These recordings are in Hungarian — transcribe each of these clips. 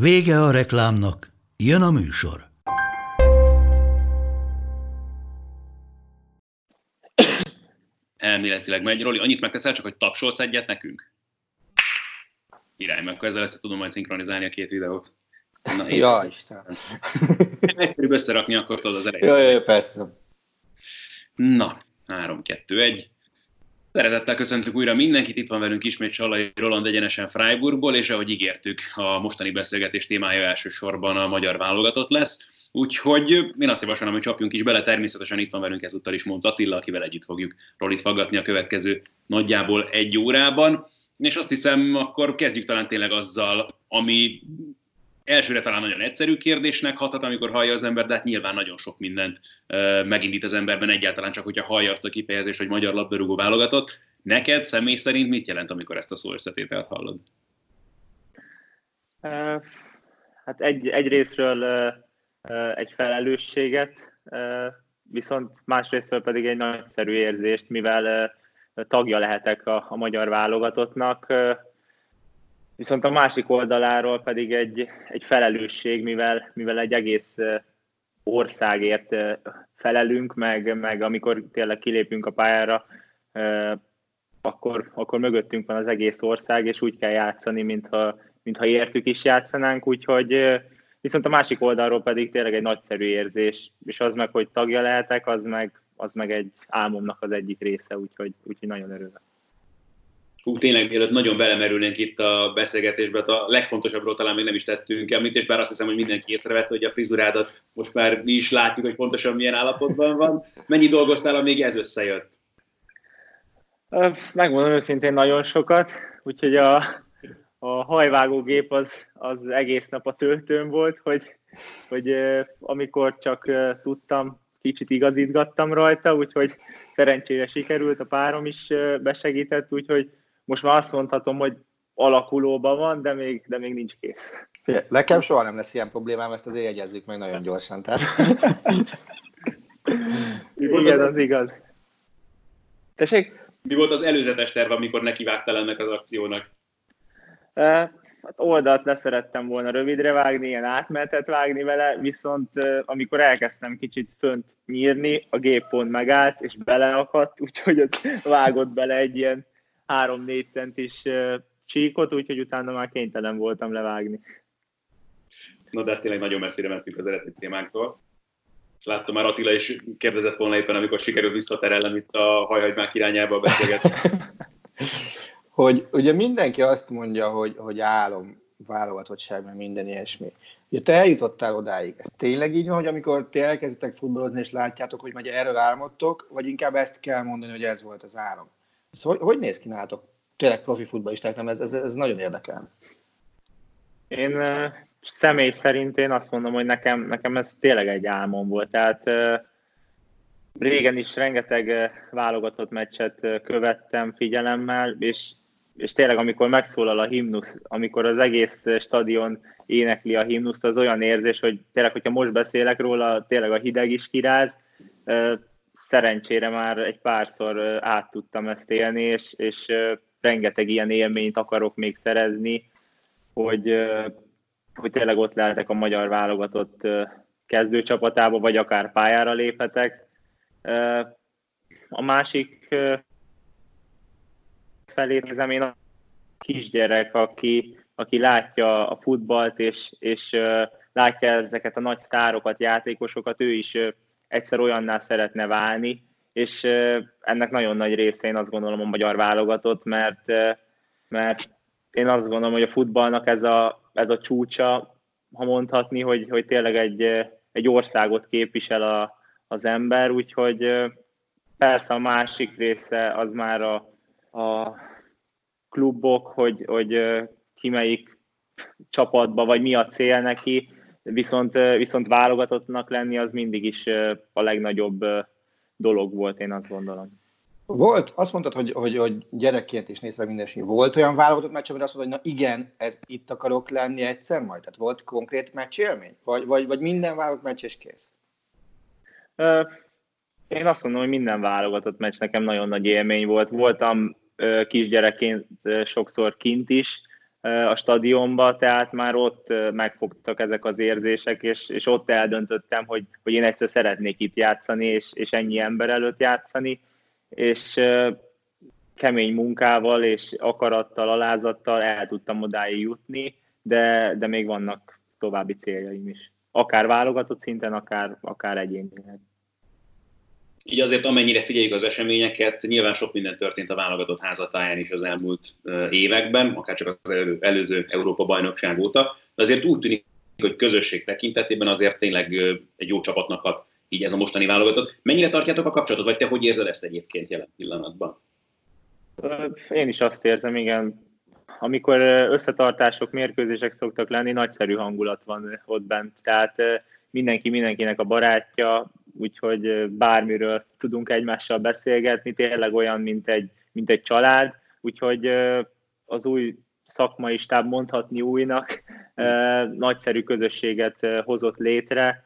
Vége a reklámnak, jön a műsor. Elméletileg megy. Roli, annyit megteszel, csak hogy tapsolsz egyet nekünk? Király, akkor ezzel ezt tudom majd szinkronizálni a két videót. Na, ja, Isten. Egyszerűbb összerakni, akkor tudod az elején. Jó, jó, persze. Na, 3-2-1. Szeretettel köszöntük újra mindenkit, itt van velünk ismét Salai Roland egyenesen Freiburgból, és ahogy ígértük, a mostani beszélgetés témája elsősorban a magyar válogatott lesz. Úgyhogy én azt javaslom, hogy csapjunk is bele, természetesen itt van velünk ezúttal is Monc Attila, akivel együtt fogjuk Rolit faggatni a következő nagyjából egy órában. És azt hiszem, akkor kezdjük talán tényleg azzal, ami elsőre talán nagyon egyszerű kérdésnek hathat, amikor hallja az ember, de hát nyilván nagyon sok mindent megindít az emberben egyáltalán csak, hogyha hallja azt a kifejezést, hogy magyar labdarúgó válogatott. Neked személy szerint mit jelent, amikor ezt a szó összetételt hallod? Hát egy, egy részről egy felelősséget, viszont másrésztről pedig egy nagyszerű érzést, mivel tagja lehetek a, a magyar válogatottnak, Viszont a másik oldaláról pedig egy, egy felelősség, mivel, mivel egy egész országért felelünk, meg, meg amikor tényleg kilépünk a pályára, akkor, akkor mögöttünk van az egész ország, és úgy kell játszani, mintha, mintha értük is játszanánk, úgyhogy viszont a másik oldalról pedig tényleg egy nagyszerű érzés, és az meg, hogy tagja lehetek, az meg, az meg egy álmomnak az egyik része, úgyhogy, úgyhogy nagyon örülök hú, tényleg mielőtt nagyon belemerülnénk itt a beszélgetésbe, hát a legfontosabbról talán még nem is tettünk említést, bár azt hiszem, hogy mindenki észrevette, hogy a frizurádat most már mi is látjuk, hogy pontosan milyen állapotban van. Mennyi dolgoztál, amíg ez összejött? Megmondom őszintén nagyon sokat, úgyhogy a, a hajvágógép az, az egész nap a töltőm volt, hogy, hogy amikor csak tudtam, kicsit igazítgattam rajta, úgyhogy szerencsére sikerült, a párom is besegített, úgyhogy most már azt mondhatom, hogy alakulóban van, de még, de még nincs kész. nekem soha nem lesz ilyen problémám, ezt azért jegyezzük meg nagyon gyorsan. Tehát... Igen, az igaz. Tessék? Mi volt az előzetes terv, amikor nekivágtál ennek az akciónak? Hát oldalt leszerettem volna rövidre vágni, ilyen átmenetet vágni vele, viszont amikor elkezdtem kicsit fönt nyírni, a gép pont megállt, és beleakadt, úgyhogy ott vágott bele egy ilyen 3-4 centis csíkot, úgyhogy utána már kénytelen voltam levágni. Na de hát tényleg nagyon messzire mentünk az eredeti témánktól. Láttam már Attila is kérdezett volna éppen, amikor sikerült visszaterelnem itt a hajhagymák irányába a beszélgetést. hogy ugye mindenki azt mondja, hogy, hogy álom válogatottság, meg minden ilyesmi. Ugye te eljutottál odáig. Ez tényleg így van, hogy amikor ti elkezditek futballozni, és látjátok, hogy majd erről álmodtok, vagy inkább ezt kell mondani, hogy ez volt az álom? Ez hogy, hogy néz ki nálatok? Tényleg profi futballisták, nem? Ez, ez, ez nagyon érdekel. Én személy szerint én azt mondom, hogy nekem, nekem ez tényleg egy álmom volt. Tehát régen is rengeteg válogatott meccset követtem figyelemmel, és, és tényleg amikor megszólal a himnusz, amikor az egész stadion énekli a himnuszt, az olyan érzés, hogy tényleg, hogyha most beszélek róla, tényleg a hideg is kiráz, szerencsére már egy párszor át tudtam ezt élni, és, és rengeteg ilyen élményt akarok még szerezni, hogy, hogy tényleg ott lehetek a magyar válogatott kezdőcsapatába, vagy akár pályára léphetek. A másik felé nézem én a kisgyerek, aki, aki látja a futballt, és, és látja ezeket a nagy sztárokat, játékosokat, ő is egyszer olyanná szeretne válni, és ennek nagyon nagy része én azt gondolom a magyar válogatott, mert, mert én azt gondolom, hogy a futballnak ez a, ez a csúcsa, ha mondhatni, hogy, hogy tényleg egy, egy országot képvisel a, az ember, úgyhogy persze a másik része az már a, a klubok, hogy, hogy ki melyik csapatba, vagy mi a cél neki, viszont, viszont válogatottnak lenni az mindig is a legnagyobb dolog volt, én azt gondolom. Volt, azt mondtad, hogy, hogy, hogy gyerekként is nézve minden Volt olyan válogatott meccs, amire azt mondod, hogy na igen, ez itt akarok lenni egyszer majd? Tehát volt konkrét meccsélmény? Vagy, vagy, vagy minden válogatott meccs és kész? Én azt mondom, hogy minden válogatott meccs nekem nagyon nagy élmény volt. Voltam kisgyerekként sokszor kint is a stadionba, tehát már ott megfogtak ezek az érzések, és, és ott eldöntöttem, hogy, hogy én egyszer szeretnék itt játszani, és, és ennyi ember előtt játszani, és kemény munkával és akarattal, alázattal el tudtam odáig jutni, de, de még vannak további céljaim is. Akár válogatott szinten, akár, akár egyénileg. Így azért amennyire figyeljük az eseményeket, nyilván sok minden történt a válogatott házatáján is az elmúlt években, akár csak az előző Európa-bajnokság óta, de azért úgy tűnik, hogy közösség tekintetében azért tényleg egy jó csapatnak hat így ez a mostani válogatott. Mennyire tartjátok a kapcsolatot, vagy te hogy érzed ezt egyébként jelen pillanatban? Én is azt érzem, igen. Amikor összetartások, mérkőzések szoktak lenni, nagyszerű hangulat van ott bent. Tehát mindenki mindenkinek a barátja, úgyhogy bármiről tudunk egymással beszélgetni, tényleg olyan, mint egy, mint egy család, úgyhogy az új szakmai stáb mondhatni újnak, nagyszerű közösséget hozott létre.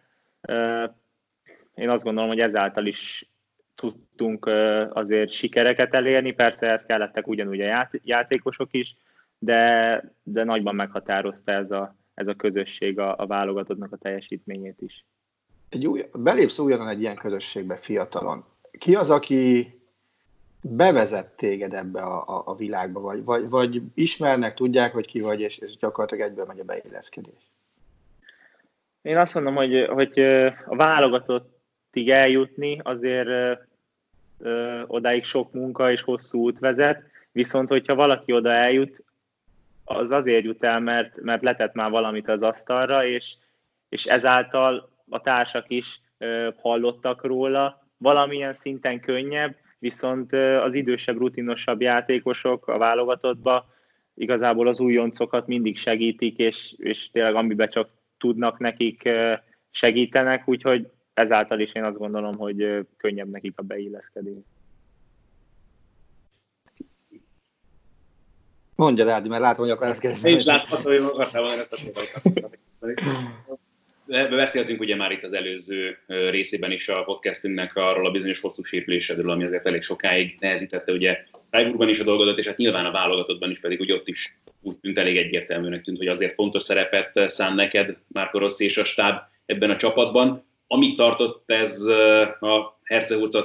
Én azt gondolom, hogy ezáltal is tudtunk azért sikereket elérni, persze ezt kellettek ugyanúgy a játékosok is, de, de nagyban meghatározta ez a, ez a közösség a, a válogatottnak a teljesítményét is egy új, belépsz újonnan egy ilyen közösségbe fiatalon. Ki az, aki bevezet téged ebbe a, a, a világba, vagy, vagy, vagy ismernek, tudják, hogy ki vagy, és, és gyakorlatilag egyből megy a beilleszkedés? Én azt mondom, hogy, hogy a válogatottig eljutni azért ö, odáig sok munka és hosszú út vezet, viszont hogyha valaki oda eljut, az azért jut el, mert, mert letett már valamit az asztalra, és, és ezáltal a társak is hallottak róla, valamilyen szinten könnyebb, viszont az idősebb, rutinosabb játékosok a válogatottba igazából az újoncokat mindig segítik, és, és tényleg amiben csak tudnak nekik segítenek, úgyhogy ezáltal is én azt gondolom, hogy könnyebb nekik a beilleszkedés. Mondja, Rádi, mert látom, hogy akarsz kérdezni. Én is látom hogy akartál volna ezt a Beszéltünk ugye már itt az előző részében is a podcastünknek arról a bizonyos hosszú sérülésedről, ami azért elég sokáig nehezítette ugye Freiburgban is a dolgodat, és hát nyilván a válogatottban is pedig úgy ott is úgy tűnt elég egyértelműnek tűnt, hogy azért fontos szerepet szán neked Márko Rossi és a stáb ebben a csapatban. Amíg tartott ez a Hercehurca a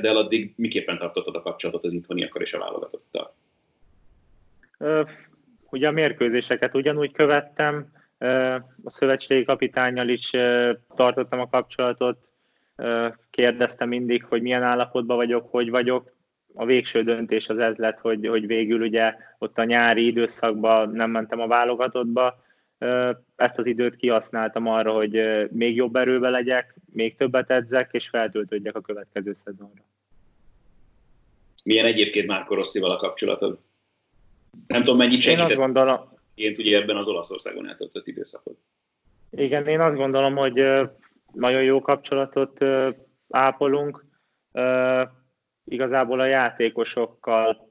te addig miképpen tartottad a kapcsolatot az itthoniakkal és a válogatottal? Ugye a mérkőzéseket ugyanúgy követtem, a szövetségi kapitányjal is tartottam a kapcsolatot, kérdeztem mindig, hogy milyen állapotban vagyok, hogy vagyok. A végső döntés az ez lett, hogy, hogy végül ugye ott a nyári időszakban nem mentem a válogatottba. Ezt az időt kihasználtam arra, hogy még jobb erőbe legyek, még többet edzek, és feltöltődjek a következő szezonra. Milyen egyébként Márko Rosszival a kapcsolatod? Nem tudom, mennyit segített. Én azt gondolom, egyébként ugye ebben az Olaszországon eltöltött időszakot. Igen, én azt gondolom, hogy nagyon jó kapcsolatot ápolunk. Igazából a játékosokkal,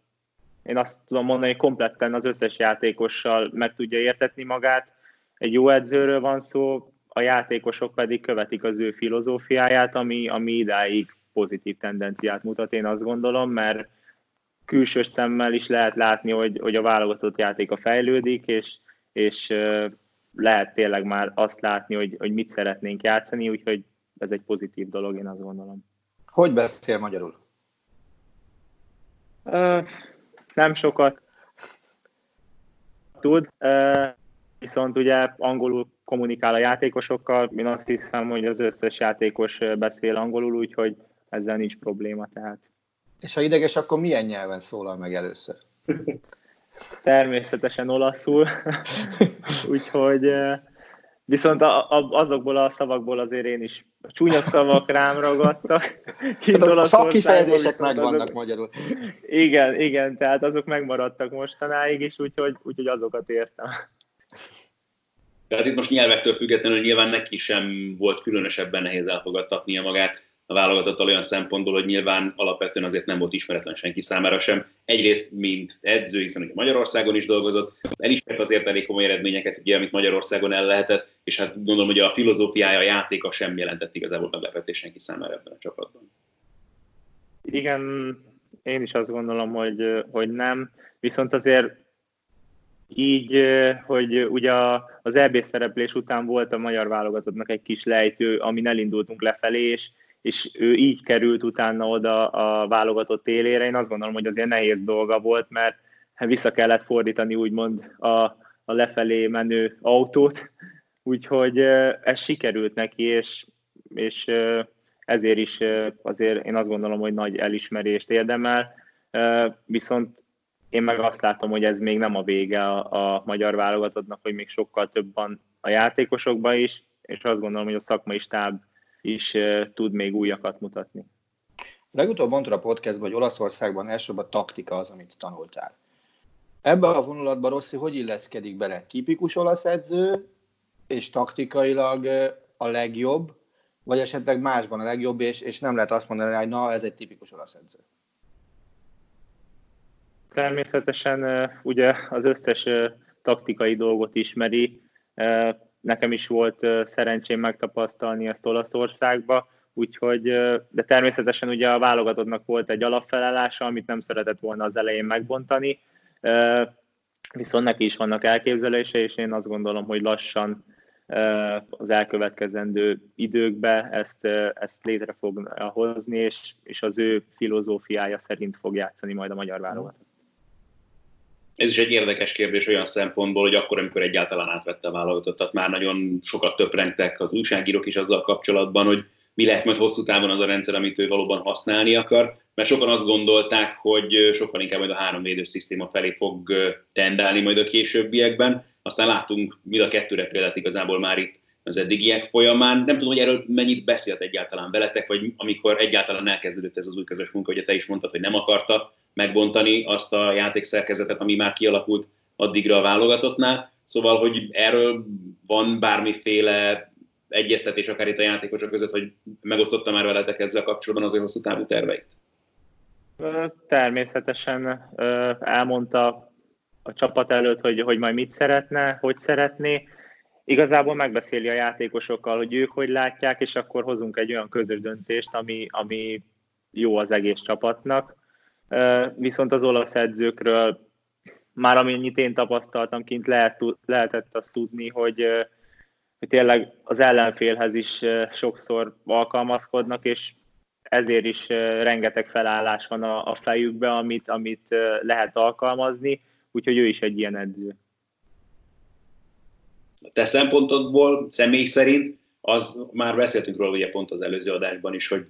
én azt tudom mondani, hogy kompletten az összes játékossal meg tudja értetni magát. Egy jó edzőről van szó, a játékosok pedig követik az ő filozófiáját, ami, ami idáig pozitív tendenciát mutat, én azt gondolom, mert külsős szemmel is lehet látni, hogy, hogy a válogatott játéka fejlődik, és, és lehet tényleg már azt látni, hogy, hogy mit szeretnénk játszani, úgyhogy ez egy pozitív dolog, én azt gondolom. Hogy beszél magyarul? nem sokat tud, viszont ugye angolul kommunikál a játékosokkal. Én azt hiszem, hogy az összes játékos beszél angolul, úgyhogy ezzel nincs probléma. Tehát és ha ideges, akkor milyen nyelven szólal meg először? Természetesen olaszul. Úgyhogy viszont azokból a szavakból azért én is a csúnya szavak rám ragadtak. a szakkifejezések megvannak azok, magyarul. Igen, igen, tehát azok megmaradtak mostanáig is, úgyhogy, úgyhogy azokat értem. Tehát itt most nyelvektől függetlenül nyilván neki sem volt különösebben nehéz elfogadtatnia magát a válogatottal olyan szempontból, hogy nyilván alapvetően azért nem volt ismeretlen senki számára sem. Egyrészt, mint edző, hiszen ugye Magyarországon is dolgozott, elismert azért elég komoly eredményeket, ugye, amit Magyarországon el lehetett, és hát gondolom, hogy a filozófiája, a játéka sem jelentett igazából meglepetés senki számára ebben a csapatban. Igen, én is azt gondolom, hogy, hogy nem. Viszont azért így, hogy ugye az EB szereplés után volt a magyar válogatottnak egy kis lejtő, amin elindultunk lefelé, és, és ő így került utána oda a válogatott élére. Én azt gondolom, hogy azért nehéz dolga volt, mert vissza kellett fordítani úgymond a, a lefelé menő autót, úgyhogy ez sikerült neki, és, és ezért is azért én azt gondolom, hogy nagy elismerést érdemel, viszont én meg azt látom, hogy ez még nem a vége a, a magyar válogatottnak, hogy még sokkal több van a játékosokban is, és azt gondolom, hogy a szakmai stáb is tud még újakat mutatni. Legutóbb mondtad a podcastban, hogy Olaszországban elsőbb a taktika az, amit tanultál. Ebbe a vonulatban Rossi hogy illeszkedik bele? Tipikus olasz edző, és taktikailag a legjobb, vagy esetleg másban a legjobb, és, és nem lehet azt mondani, hogy na, ez egy tipikus olasz edző. Természetesen ugye az összes taktikai dolgot ismeri. Nekem is volt szerencsém megtapasztalni ezt Olaszországba, úgyhogy, de természetesen ugye a válogatottnak volt egy alapfelelása, amit nem szeretett volna az elején megbontani, viszont neki is vannak elképzelése, és én azt gondolom, hogy lassan az elkövetkezendő időkben ezt, ezt létre fog hozni, és, és az ő filozófiája szerint fog játszani majd a magyar válogatott. Ez is egy érdekes kérdés olyan szempontból, hogy akkor, amikor egyáltalán átvette a válogatottat, már nagyon sokat töprengtek az újságírók is azzal kapcsolatban, hogy mi lehet majd hosszú távon az a rendszer, amit ő valóban használni akar, mert sokan azt gondolták, hogy sokkal inkább majd a három védős szisztéma felé fog tendálni majd a későbbiekben, aztán látunk mind a kettőre példát igazából már itt az eddigiek folyamán. Nem tudom, hogy erről mennyit beszélt egyáltalán veletek, vagy amikor egyáltalán elkezdődött ez az új közös munka, hogy te is mondtad, hogy nem akarta megbontani azt a játékszerkezetet, ami már kialakult addigra a válogatottnál. Szóval, hogy erről van bármiféle egyeztetés akár itt a játékosok között, hogy megosztotta már veletek ezzel kapcsolatban az ő hosszú távú terveit? Természetesen elmondta a csapat előtt, hogy, hogy majd mit szeretne, hogy szeretné. Igazából megbeszéli a játékosokkal, hogy ők hogy látják, és akkor hozunk egy olyan közös döntést, ami, ami jó az egész csapatnak. Viszont az olasz edzőkről már amennyit én tapasztaltam kint, lehet, lehetett azt tudni, hogy, hogy tényleg az ellenfélhez is sokszor alkalmazkodnak, és ezért is rengeteg felállás van a, a fejükbe, amit, amit lehet alkalmazni úgyhogy ő is egy ilyen edző. A te szempontodból személy szerint, az már beszéltünk róla ugye pont az előző adásban is, hogy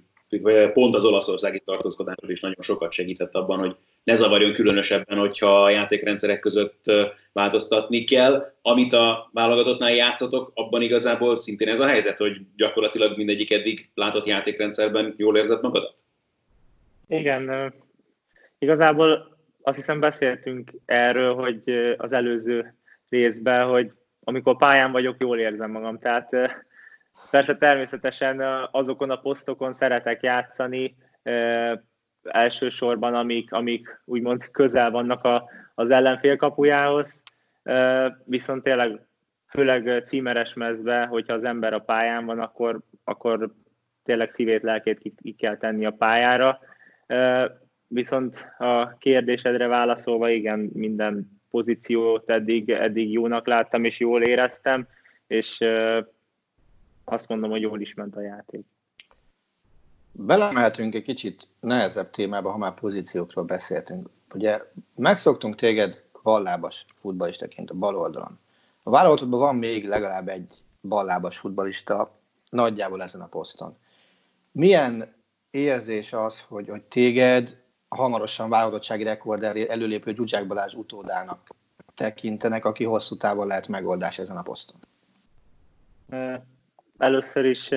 pont az olaszországi tartózkodásról is nagyon sokat segített abban, hogy ne zavarjon különösebben, hogyha a játékrendszerek között változtatni kell. Amit a válogatottnál játszotok, abban igazából szintén ez a helyzet, hogy gyakorlatilag mindegyik eddig látott játékrendszerben jól érzett magadat? Igen, igazából azt hiszem beszéltünk erről, hogy az előző részben, hogy amikor pályán vagyok, jól érzem magam. Tehát persze természetesen azokon a posztokon szeretek játszani, elsősorban, amik, amik úgymond közel vannak a, az ellenfél kapujához, viszont tényleg főleg címeres mezbe, hogyha az ember a pályán van, akkor, akkor tényleg szívét, lelkét ki, ki kell tenni a pályára. Viszont a kérdésedre válaszolva, igen, minden pozíciót eddig, eddig jónak láttam, és jól éreztem, és azt mondom, hogy jól is ment a játék. Belemeltünk egy kicsit nehezebb témába, ha már pozíciókról beszéltünk. Ugye megszoktunk téged ballábas futballistaként a bal oldalon. A válogatottban van még legalább egy ballábas futbalista nagyjából ezen a poszton. Milyen érzés az, hogy, hogy téged hamarosan válogatottsági rekorder előlépő Gyugyák Balázs utódának tekintenek, aki hosszú távon lehet megoldás ezen a poszton? Először is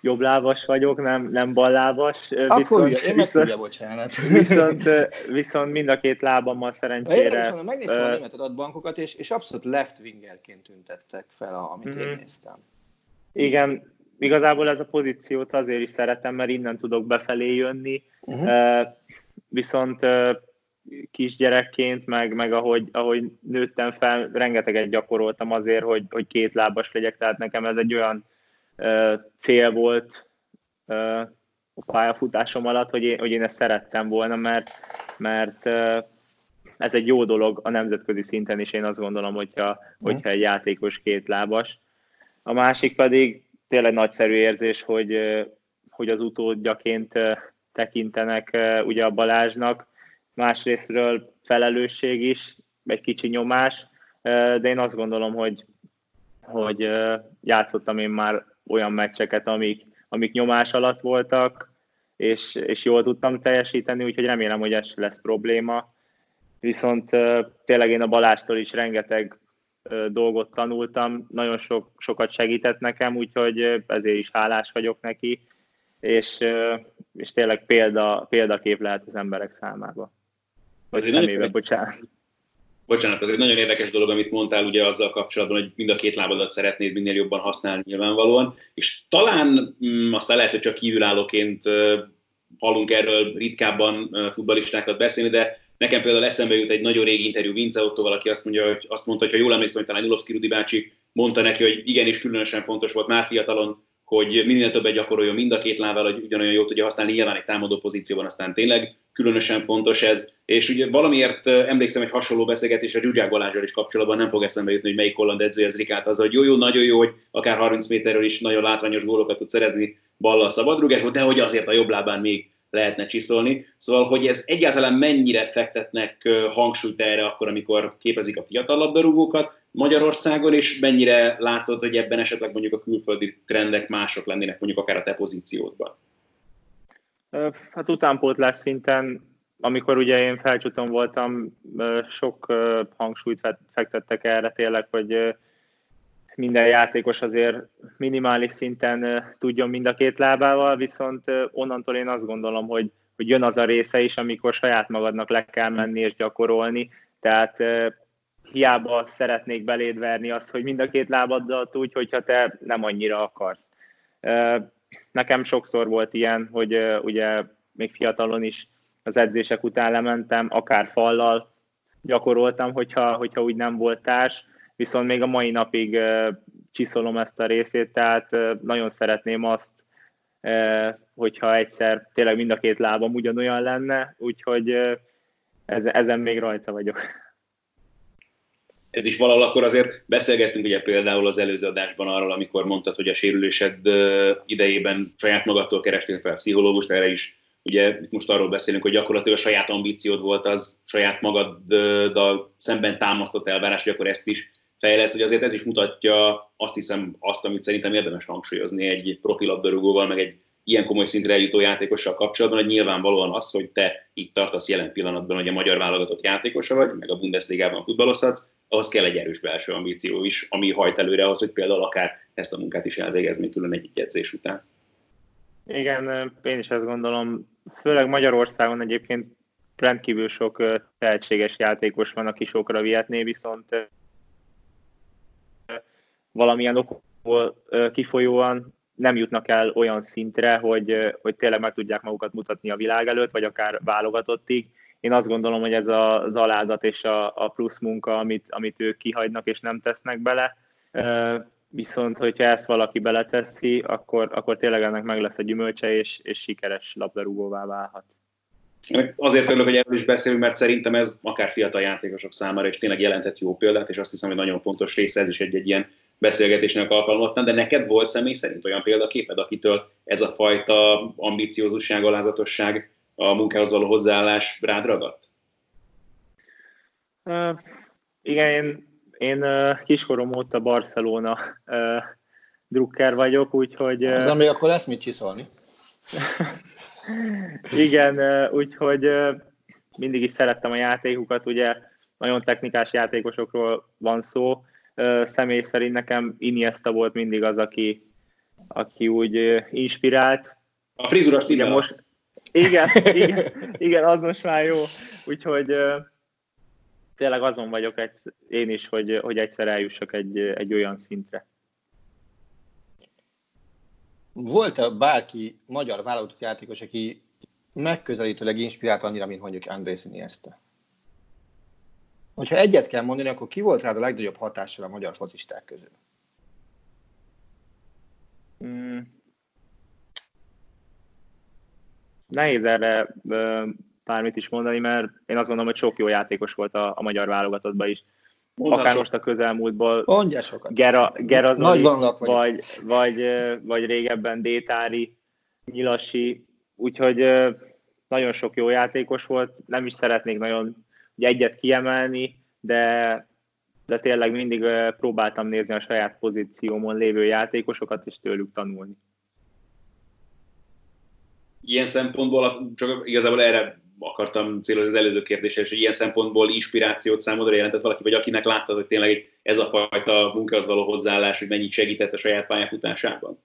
jobblábas vagyok, nem, nem ballábas. Akkor viszont, én viszont, bocsánat. Viszont, viszont mind a két lábammal szerencsére... Én megnéztem uh, a német adatbankokat, és, és abszolút left wingerként tüntettek fel, amit uh-huh. én mhm. néztem. Igen, igazából ez a pozíciót azért is szeretem, mert innen tudok befelé jönni, uh-huh. viszont kisgyerekként, meg, meg ahogy, ahogy nőttem fel, rengeteget gyakoroltam azért, hogy, hogy két lábas legyek, tehát nekem ez egy olyan cél volt a pályafutásom alatt, hogy én, hogy én ezt szerettem volna, mert, mert ez egy jó dolog a nemzetközi szinten is, én azt gondolom, hogyha, hogyha egy játékos két lábas. A másik pedig tényleg nagyszerű érzés, hogy, hogy az utódjaként tekintenek ugye a Balázsnak, másrésztről felelősség is, egy kicsi nyomás, de én azt gondolom, hogy, hogy játszottam én már olyan meccseket, amik, amik nyomás alatt voltak, és, és jól tudtam teljesíteni, úgyhogy remélem, hogy ez lesz probléma. Viszont tényleg én a Balástól is rengeteg dolgot tanultam, nagyon sok, sokat segített nekem, úgyhogy ezért is hálás vagyok neki, és, és tényleg példa, példakép lehet az emberek számába. Vagy szemébe, bocsánat. Bocsánat, ez egy nagyon érdekes dolog, amit mondtál ugye azzal kapcsolatban, hogy mind a két lábadat szeretnéd minél jobban használni nyilvánvalóan, és talán mm, aztán lehet, hogy csak kívülállóként hallunk erről ritkábban futbalistákat beszélni, de nekem például eszembe jut egy nagyon régi interjú Vince Ottoval, aki azt, mondja, hogy azt mondta, hogy ha jól emlékszem, hogy talán Ulovszki Rudi bácsi mondta neki, hogy igenis különösen fontos volt már fiatalon, hogy minél többet gyakoroljon mind a két lábbal, hogy ugyanolyan jól tudja használni, nyilván egy támadó pozícióban aztán tényleg különösen fontos ez. És ugye valamiért emlékszem egy hasonló beszélgetésre Zsuzsák Balázsral is kapcsolatban, nem fog eszembe jutni, hogy melyik holland edző ez Rikát, az, hogy jó, jó, nagyon jó, hogy akár 30 méterről is nagyon látványos gólokat tud szerezni ballal szabadrugásból, de hogy azért a jobb lábán még lehetne csiszolni. Szóval, hogy ez egyáltalán mennyire fektetnek hangsúlyt erre akkor, amikor képezik a fiatal labdarúgókat Magyarországon, és mennyire látod, hogy ebben esetleg mondjuk a külföldi trendek mások lennének mondjuk akár a te pozíciódban? Hát utánpótlás szinten, amikor ugye én felcsuton voltam, sok hangsúlyt fektettek erre tényleg, hogy minden játékos azért minimális szinten tudjon mind a két lábával, viszont onnantól én azt gondolom, hogy, hogy jön az a része is, amikor saját magadnak le kell menni és gyakorolni, tehát hiába szeretnék beléd verni azt, hogy mind a két lábaddal tudj, hogyha te nem annyira akarsz. Nekem sokszor volt ilyen, hogy ugye még fiatalon is az edzések után lementem, akár fallal gyakoroltam, hogyha, hogyha úgy nem volt társ, viszont még a mai napig csiszolom ezt a részét, tehát nagyon szeretném azt, hogyha egyszer tényleg mind a két lábam ugyanolyan lenne, úgyhogy ezen még rajta vagyok. Ez is valahol akkor azért beszélgettünk ugye például az előző adásban arról, amikor mondtad, hogy a sérülésed idejében saját magadtól kerestél fel a pszichológust, erre is ugye itt most arról beszélünk, hogy gyakorlatilag a saját ambíciód volt az saját magaddal szemben támasztott elvárás, hogy akkor ezt is fejleszt, hogy azért ez is mutatja azt hiszem azt, amit szerintem érdemes hangsúlyozni egy profilabdarúgóval, meg egy ilyen komoly szintre eljutó játékossal kapcsolatban, hogy nyilvánvalóan az, hogy te itt tartasz jelen pillanatban, hogy a magyar válogatott játékosa vagy, meg a Bundesligában futballozhatsz, ahhoz kell egy erős belső ambíció is, ami hajt előre ahhoz, hogy például akár ezt a munkát is elvégezni külön egy edzés után. Igen, én is ezt gondolom. Főleg Magyarországon egyébként rendkívül sok tehetséges játékos van, aki sokra vihetné, viszont valamilyen okból kifolyóan nem jutnak el olyan szintre, hogy, hogy tényleg meg tudják magukat mutatni a világ előtt, vagy akár válogatottig. Én azt gondolom, hogy ez az alázat és a, a plusz munka, amit, amit ők kihagynak és nem tesznek bele, viszont hogyha ezt valaki beleteszi, akkor, akkor tényleg ennek meg lesz a gyümölcse, és, és sikeres labdarúgóvá válhat. Azért örülök, hogy erről is beszélünk, mert szerintem ez akár fiatal játékosok számára is tényleg jelentett jó példát, és azt hiszem, hogy nagyon fontos része ez is egy, egy ilyen beszélgetésnek alkalmazottan, de neked volt személy szerint olyan példaképed, akitől ez a fajta ambiciózusság, alázatosság, a munkához való hozzáállás rád ragadt? Uh, igen, én, én uh, kiskorom óta Barcelona uh, drukker vagyok, úgyhogy... Uh, az, ami akkor lesz mit csiszolni. igen, uh, úgyhogy uh, mindig is szerettem a játékukat, ugye nagyon technikás játékosokról van szó, személy szerint nekem Iniesta volt mindig az, aki, aki úgy inspirált. A frizuras ugye most, igen, igen, igen, az most már jó. Úgyhogy tényleg azon vagyok egy, én is, hogy, hogy egyszer eljussak egy, egy olyan szintre. Volt-e bárki magyar válogatott játékos, aki megközelítőleg inspirált annyira, mint mondjuk Andrés Iniesta? Hogyha egyet kell mondani, akkor ki volt rád a legnagyobb hatással a magyar focisták közül? Mm. Nehéz erre bármit is mondani, mert én azt gondolom, hogy sok jó játékos volt a, a magyar válogatottban is. Mondhass Akár most a közelmúltból Mondja sokat. Gera, Gera Zoli, vagy, vagy, vagy régebben Détári, Nyilasi, úgyhogy nagyon sok jó játékos volt, nem is szeretnék nagyon ugye egyet kiemelni, de, de tényleg mindig próbáltam nézni a saját pozíciómon lévő játékosokat, és tőlük tanulni. Ilyen szempontból, csak igazából erre akartam célozni az előző kérdésre, és hogy ilyen szempontból inspirációt számodra jelentett valaki, vagy akinek láttad, hogy tényleg ez a fajta munkához való hozzáállás, hogy mennyit segített a saját pályafutásában?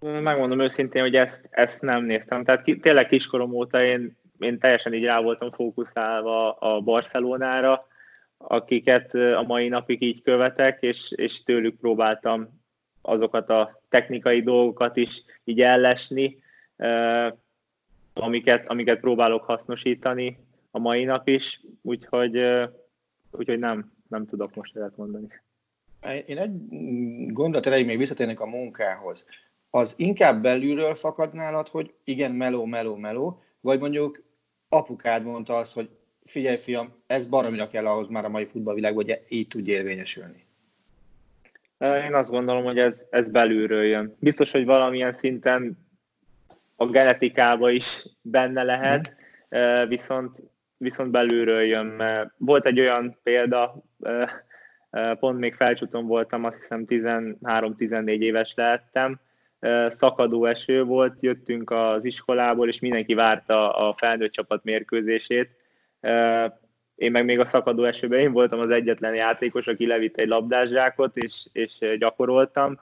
Megmondom őszintén, hogy ezt, ezt nem néztem. Tehát ki, tényleg kiskorom óta én, én teljesen így rá voltam fókuszálva a Barcelonára, akiket a mai napig így követek, és, és tőlük próbáltam azokat a technikai dolgokat is így ellesni, amiket, amiket próbálok hasznosítani a mai nap is, úgyhogy, úgyhogy nem, nem tudok most ezt mondani. Én egy gondot erejéig még visszatérnék a munkához. Az inkább belülről fakad nálad, hogy igen, meló, meló, meló, vagy mondjuk apukád mondta azt, hogy figyelj fiam, ez baromira kell ahhoz már a mai futballvilágban, hogy így tudj érvényesülni. Én azt gondolom, hogy ez, ez belülről jön. Biztos, hogy valamilyen szinten a genetikába is benne lehet, mhm. viszont, viszont belülről jön. Volt egy olyan példa, pont még felcsúton voltam, azt hiszem 13-14 éves lehettem, szakadó eső volt, jöttünk az iskolából, és mindenki várta a felnőtt csapat mérkőzését. Én meg még a szakadó esőben én voltam az egyetlen játékos, aki levitt egy labdászsákot, és, és gyakoroltam,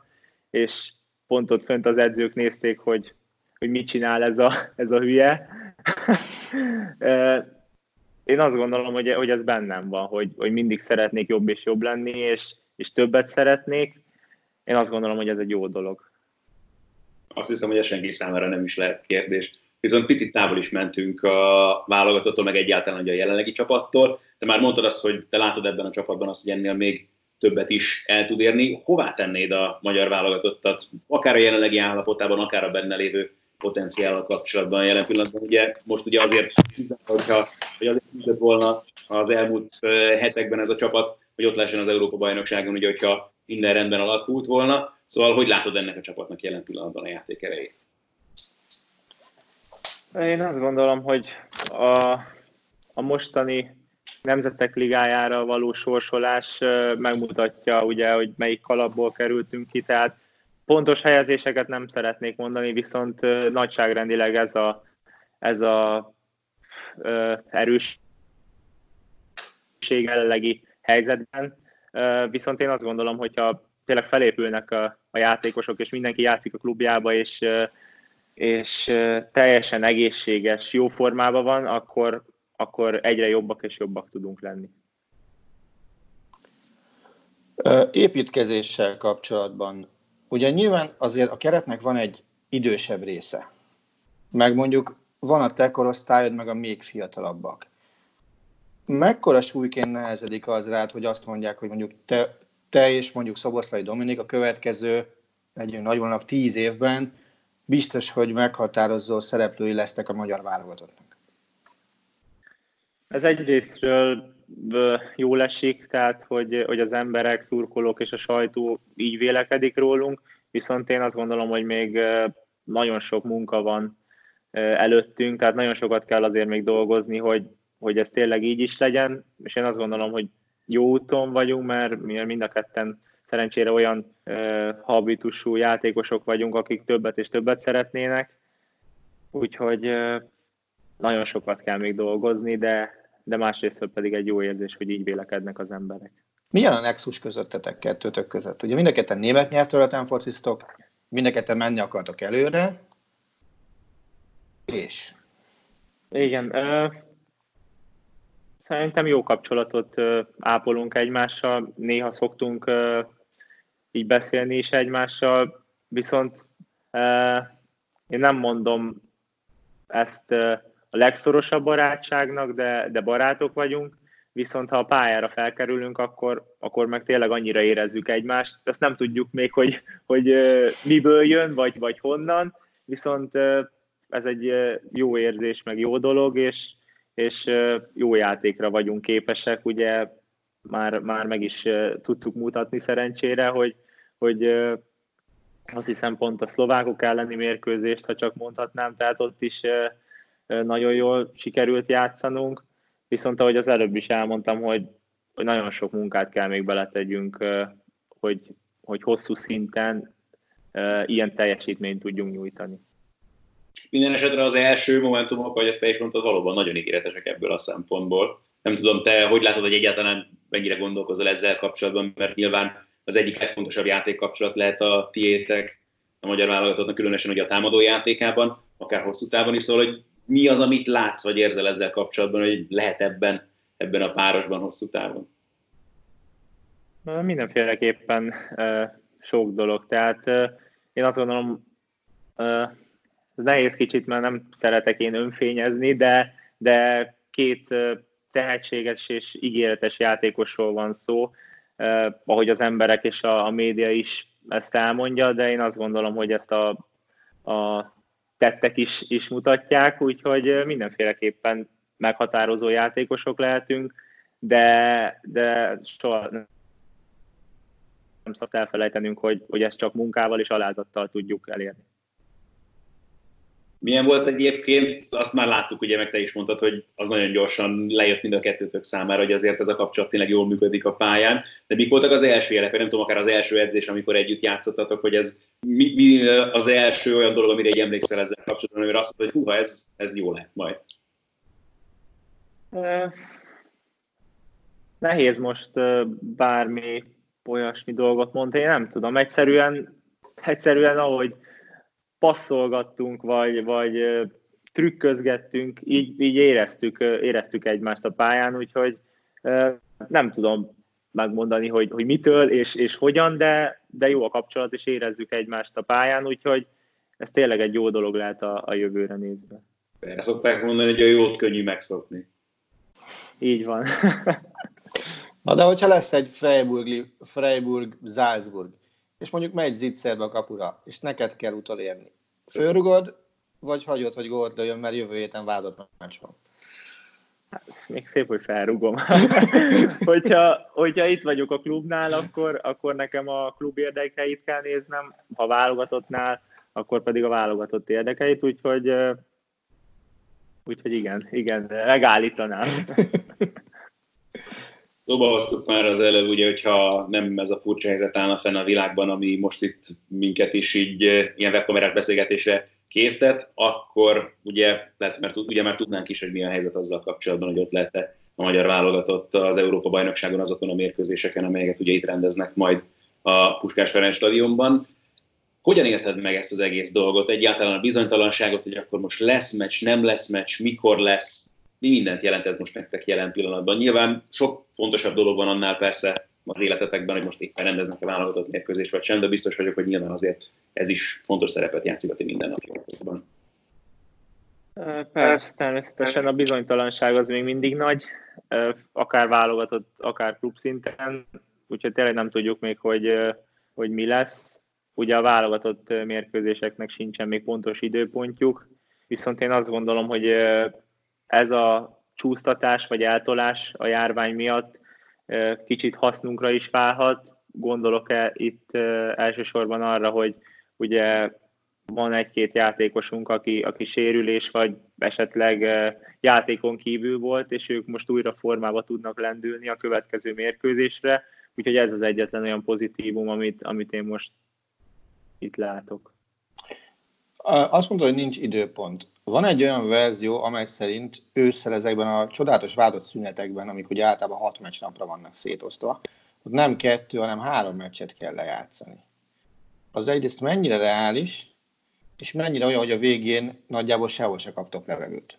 és pont ott fönt az edzők nézték, hogy hogy mit csinál ez a, ez a hülye. Én azt gondolom, hogy, hogy ez bennem van, hogy, hogy mindig szeretnék jobb és jobb lenni, és, és többet szeretnék. Én azt gondolom, hogy ez egy jó dolog. Azt hiszem, hogy ez senki számára nem is lehet kérdés. Viszont picit távol is mentünk a válogatottól, meg egyáltalán a jelenlegi csapattól. Te már mondtad azt, hogy te látod ebben a csapatban azt, hogy ennél még többet is el tud érni. Hová tennéd a magyar válogatottat, akár a jelenlegi állapotában, akár a benne lévő potenciállal kapcsolatban jelen pillanatban. Ugye most ugye azért, hogyha, hogy azért volna az elmúlt hetekben ez a csapat, hogy ott lehessen az Európa-bajnokságon, ugye, hogyha minden rendben alakult volna. Szóval hogy látod ennek a csapatnak jelen pillanatban a játék erejét? Én azt gondolom, hogy a, a mostani Nemzetek Ligájára való sorsolás megmutatja, ugye, hogy melyik kalapból kerültünk ki, tehát Pontos helyezéseket nem szeretnék mondani, viszont nagyságrendileg ez a, ez a ö, erősség jelenlegi helyzetben. Viszont én azt gondolom, hogyha tényleg felépülnek a, a játékosok, és mindenki játszik a klubjába, és, és teljesen egészséges, jó formában van, akkor, akkor egyre jobbak és jobbak tudunk lenni. Építkezéssel kapcsolatban Ugye nyilván azért a keretnek van egy idősebb része. Meg mondjuk van a te korosztályod, meg a még fiatalabbak. Mekkora súlyként nehezedik az rád, hogy azt mondják, hogy mondjuk te, te és mondjuk Szoboszlai Dominik a következő, egy nagyvonalak tíz évben biztos, hogy meghatározó szereplői lesznek a magyar válogatottnak. Ez egyrésztről jól esik, tehát hogy, hogy az emberek, szurkolók és a sajtó így vélekedik rólunk, viszont én azt gondolom, hogy még nagyon sok munka van előttünk, tehát nagyon sokat kell azért még dolgozni, hogy, hogy ez tényleg így is legyen, és én azt gondolom, hogy jó úton vagyunk, mert mi mind a ketten szerencsére olyan uh, habitusú játékosok vagyunk, akik többet és többet szeretnének, úgyhogy uh, nagyon sokat kell még dolgozni, de, de másrészt pedig egy jó érzés, hogy így vélekednek az emberek. Milyen a nexus közöttetek kettőtök között? Ugye mind a ketten német nyelvterületen fociztok, mind a ketten menni akartok előre, és? Igen, ö, szerintem jó kapcsolatot ápolunk egymással, néha szoktunk így beszélni is egymással, viszont én nem mondom ezt a legszorosabb barátságnak, de, de barátok vagyunk, viszont ha a pályára felkerülünk, akkor, akkor meg tényleg annyira érezzük egymást. Ezt nem tudjuk még, hogy, hogy miből jön, vagy, vagy honnan, viszont ez egy jó érzés, meg jó dolog, és, és jó játékra vagyunk képesek. Ugye már, már meg is tudtuk mutatni szerencsére, hogy, hogy azt hiszem pont a szlovákok elleni mérkőzést, ha csak mondhatnám, tehát ott is nagyon jól sikerült játszanunk, viszont ahogy az előbb is elmondtam, hogy, hogy nagyon sok munkát kell még beletegyünk, hogy, hogy hosszú szinten ilyen teljesítményt tudjunk nyújtani. Minden esetre az első momentumok, ahogy ezt te is mondtad, valóban nagyon ígéretesek ebből a szempontból. Nem tudom, te hogy látod, hogy egyáltalán mennyire gondolkozol ezzel kapcsolatban, mert nyilván az egyik legfontosabb játékkapcsolat lehet a tiétek, a magyar válogatottnak, különösen ugye a támadó játékában, akár hosszú távon is, szóval, hogy mi az, amit látsz, vagy érzel ezzel kapcsolatban, hogy lehet ebben, ebben a párosban hosszú távon? Mindenféleképpen sok dolog. Tehát én azt gondolom, ez nehéz kicsit, mert nem szeretek én önfényezni, de, de két tehetséges és ígéretes játékosról van szó, ahogy az emberek és a, a média is ezt elmondja, de én azt gondolom, hogy ezt a, a tettek is, is mutatják, úgyhogy mindenféleképpen meghatározó játékosok lehetünk, de, de soha nem szabad elfelejtenünk, hogy, hogy ezt csak munkával és alázattal tudjuk elérni. Milyen volt egyébként, azt már láttuk, ugye meg te is mondtad, hogy az nagyon gyorsan lejött mind a kettőtök számára, hogy azért ez a kapcsolat tényleg jól működik a pályán. De mik voltak az első jelek, vagy nem tudom, akár az első edzés, amikor együtt játszottatok, hogy ez mi, mi az első olyan dolog, amire egy emlékszel ezzel kapcsolatban, amire azt mondod, hogy húha, ez, ez jó lehet majd. Nehéz most bármi olyasmi dolgot mondani, én nem tudom, egyszerűen, egyszerűen ahogy passzolgattunk, vagy, vagy trükközgettünk, így, így éreztük, éreztük egymást a pályán, úgyhogy nem tudom megmondani, hogy, hogy mitől és, és hogyan, de, de jó a kapcsolat, és érezzük egymást a pályán, úgyhogy ez tényleg egy jó dolog lehet a, a jövőre nézve. Erre szokták mondani, hogy a jót könnyű megszokni. Így van. Na de hogyha lesz egy Freiburg-Salzburg, és mondjuk megy zicserbe a kapura, és neked kell utolérni. Fölrugod, vagy hagyod, hogy gólt lőjön, mert jövő héten vállott meccs van. Hát, még szép, hogy felrugom. hogyha, hogyha itt vagyok a klubnál, akkor, akkor nekem a klub érdekeit kell néznem, ha válogatottnál, akkor pedig a válogatott érdekeit, úgyhogy, úgyhogy igen, igen, megállítanám. Szóba hoztuk már az előbb, ugye, hogyha nem ez a furcsa helyzet állna fenn a világban, ami most itt minket is így ilyen webkamerás beszélgetésre késztet, akkor ugye, lehet, mert ugye már tudnánk is, hogy mi a helyzet azzal kapcsolatban, hogy ott lehet a magyar válogatott az Európa bajnokságon azokon a mérkőzéseken, amelyeket ugye itt rendeznek majd a Puskás Ferenc stadionban. Hogyan érted meg ezt az egész dolgot? Egyáltalán a bizonytalanságot, hogy akkor most lesz meccs, nem lesz meccs, mikor lesz, mi mindent jelent ez most nektek jelen pillanatban? Nyilván sok fontosabb dolog van annál persze az életetekben, hogy most éppen rendeznek a válogatott mérkőzést vagy sem, de biztos vagyok, hogy nyilván azért ez is fontos szerepet játszik a ti mindennapjainkban. Persze, természetesen a bizonytalanság az még mindig nagy, akár válogatott, akár klub szinten, úgyhogy tényleg nem tudjuk még, hogy, hogy mi lesz. Ugye a válogatott mérkőzéseknek sincsen még pontos időpontjuk, viszont én azt gondolom, hogy ez a csúsztatás vagy eltolás a járvány miatt kicsit hasznunkra is válhat. Gondolok-e itt elsősorban arra, hogy ugye van egy-két játékosunk, aki, aki sérülés vagy esetleg játékon kívül volt, és ők most újra formába tudnak lendülni a következő mérkőzésre, úgyhogy ez az egyetlen olyan pozitívum, amit, amit én most itt látok. Azt mondta, hogy nincs időpont. Van egy olyan verzió, amely szerint ősszel ezekben a csodálatos vádott szünetekben, amik ugye általában hat meccs napra vannak szétosztva, ott nem kettő, hanem három meccset kell lejátszani. Az egyrészt mennyire reális, és mennyire olyan, hogy a végén nagyjából sehol se kaptok levegőt?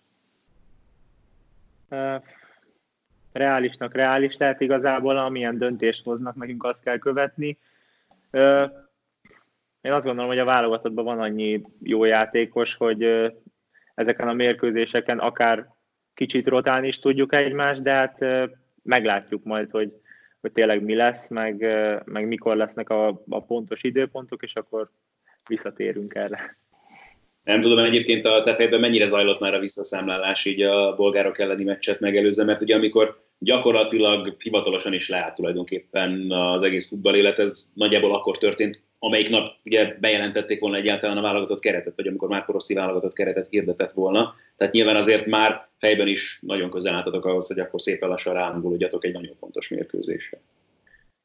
Reálisnak reális lehet igazából, amilyen döntést hoznak, nekünk azt kell követni. Én azt gondolom, hogy a válogatottban van annyi jó játékos, hogy ezeken a mérkőzéseken akár kicsit rotálni is tudjuk egymást, de hát meglátjuk majd, hogy, hogy tényleg mi lesz, meg, meg mikor lesznek a, a pontos időpontok, és akkor visszatérünk erre. Nem tudom egyébként a te fejben mennyire zajlott már a visszaszámlálás így a bolgárok elleni meccset megelőzően, mert ugye amikor gyakorlatilag hivatalosan is leállt tulajdonképpen az egész futball élet, ez nagyjából akkor történt, amelyik nap ugye bejelentették volna egyáltalán a válogatott keretet, vagy amikor már Rossi válogatott keretet hirdetett volna. Tehát nyilván azért már fejben is nagyon közel álltatok ahhoz, hogy akkor szépen lassan ráhangolódjatok egy nagyon fontos mérkőzésre.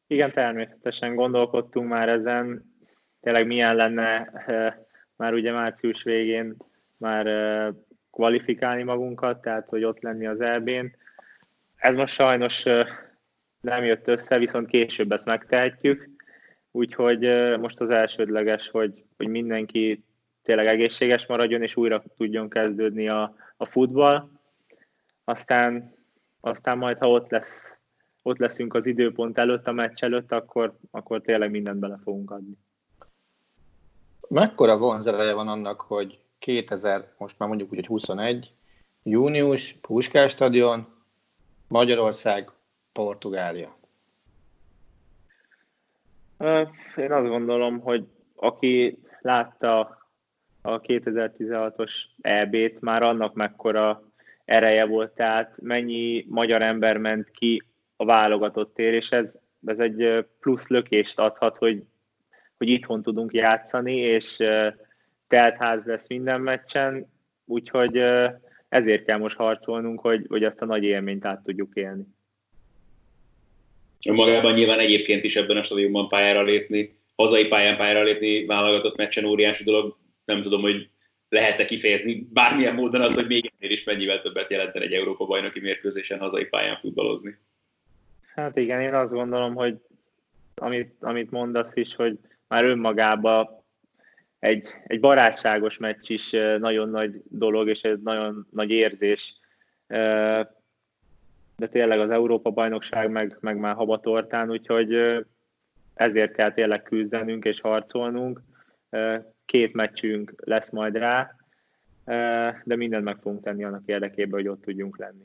Igen, természetesen gondolkodtunk már ezen, tényleg milyen lenne eh, már ugye március végén már eh, kvalifikálni magunkat, tehát hogy ott lenni az EB-n. Ez most sajnos eh, nem jött össze, viszont később ezt megtehetjük Úgyhogy most az elsődleges, hogy, hogy mindenki tényleg egészséges maradjon, és újra tudjon kezdődni a, a futball. Aztán, aztán majd, ha ott, lesz, ott leszünk az időpont előtt, a meccs előtt, akkor, akkor tényleg mindent bele fogunk adni. Mekkora vonzereje van annak, hogy 2000, most már mondjuk úgy, hogy 21, június, Puskás stadion, Magyarország, Portugália. Én azt gondolom, hogy aki látta a 2016-os EB-t, már annak mekkora ereje volt, tehát mennyi magyar ember ment ki a válogatott tér, és ez, ez egy plusz lökést adhat, hogy, hogy itthon tudunk játszani, és teltház lesz minden meccsen, úgyhogy ezért kell most harcolnunk, hogy, hogy ezt a nagy élményt át tudjuk élni. Magában nyilván egyébként is ebben a stadionban pályára lépni, hazai pályán pályára lépni válogatott meccsen óriási dolog. Nem tudom, hogy lehet-e kifejezni bármilyen módon azt, hogy még ennél is mennyivel többet jelenten egy Európa bajnoki mérkőzésen hazai pályán futballozni. Hát igen, én azt gondolom, hogy amit, amit mondasz is, hogy már önmagában egy, egy barátságos meccs is nagyon nagy dolog, és egy nagyon nagy érzés de tényleg az Európa-bajnokság meg, meg már habatortán, úgyhogy ezért kell tényleg küzdenünk és harcolnunk. Két meccsünk lesz majd rá, de mindent meg fogunk tenni annak érdekében, hogy ott tudjunk lenni.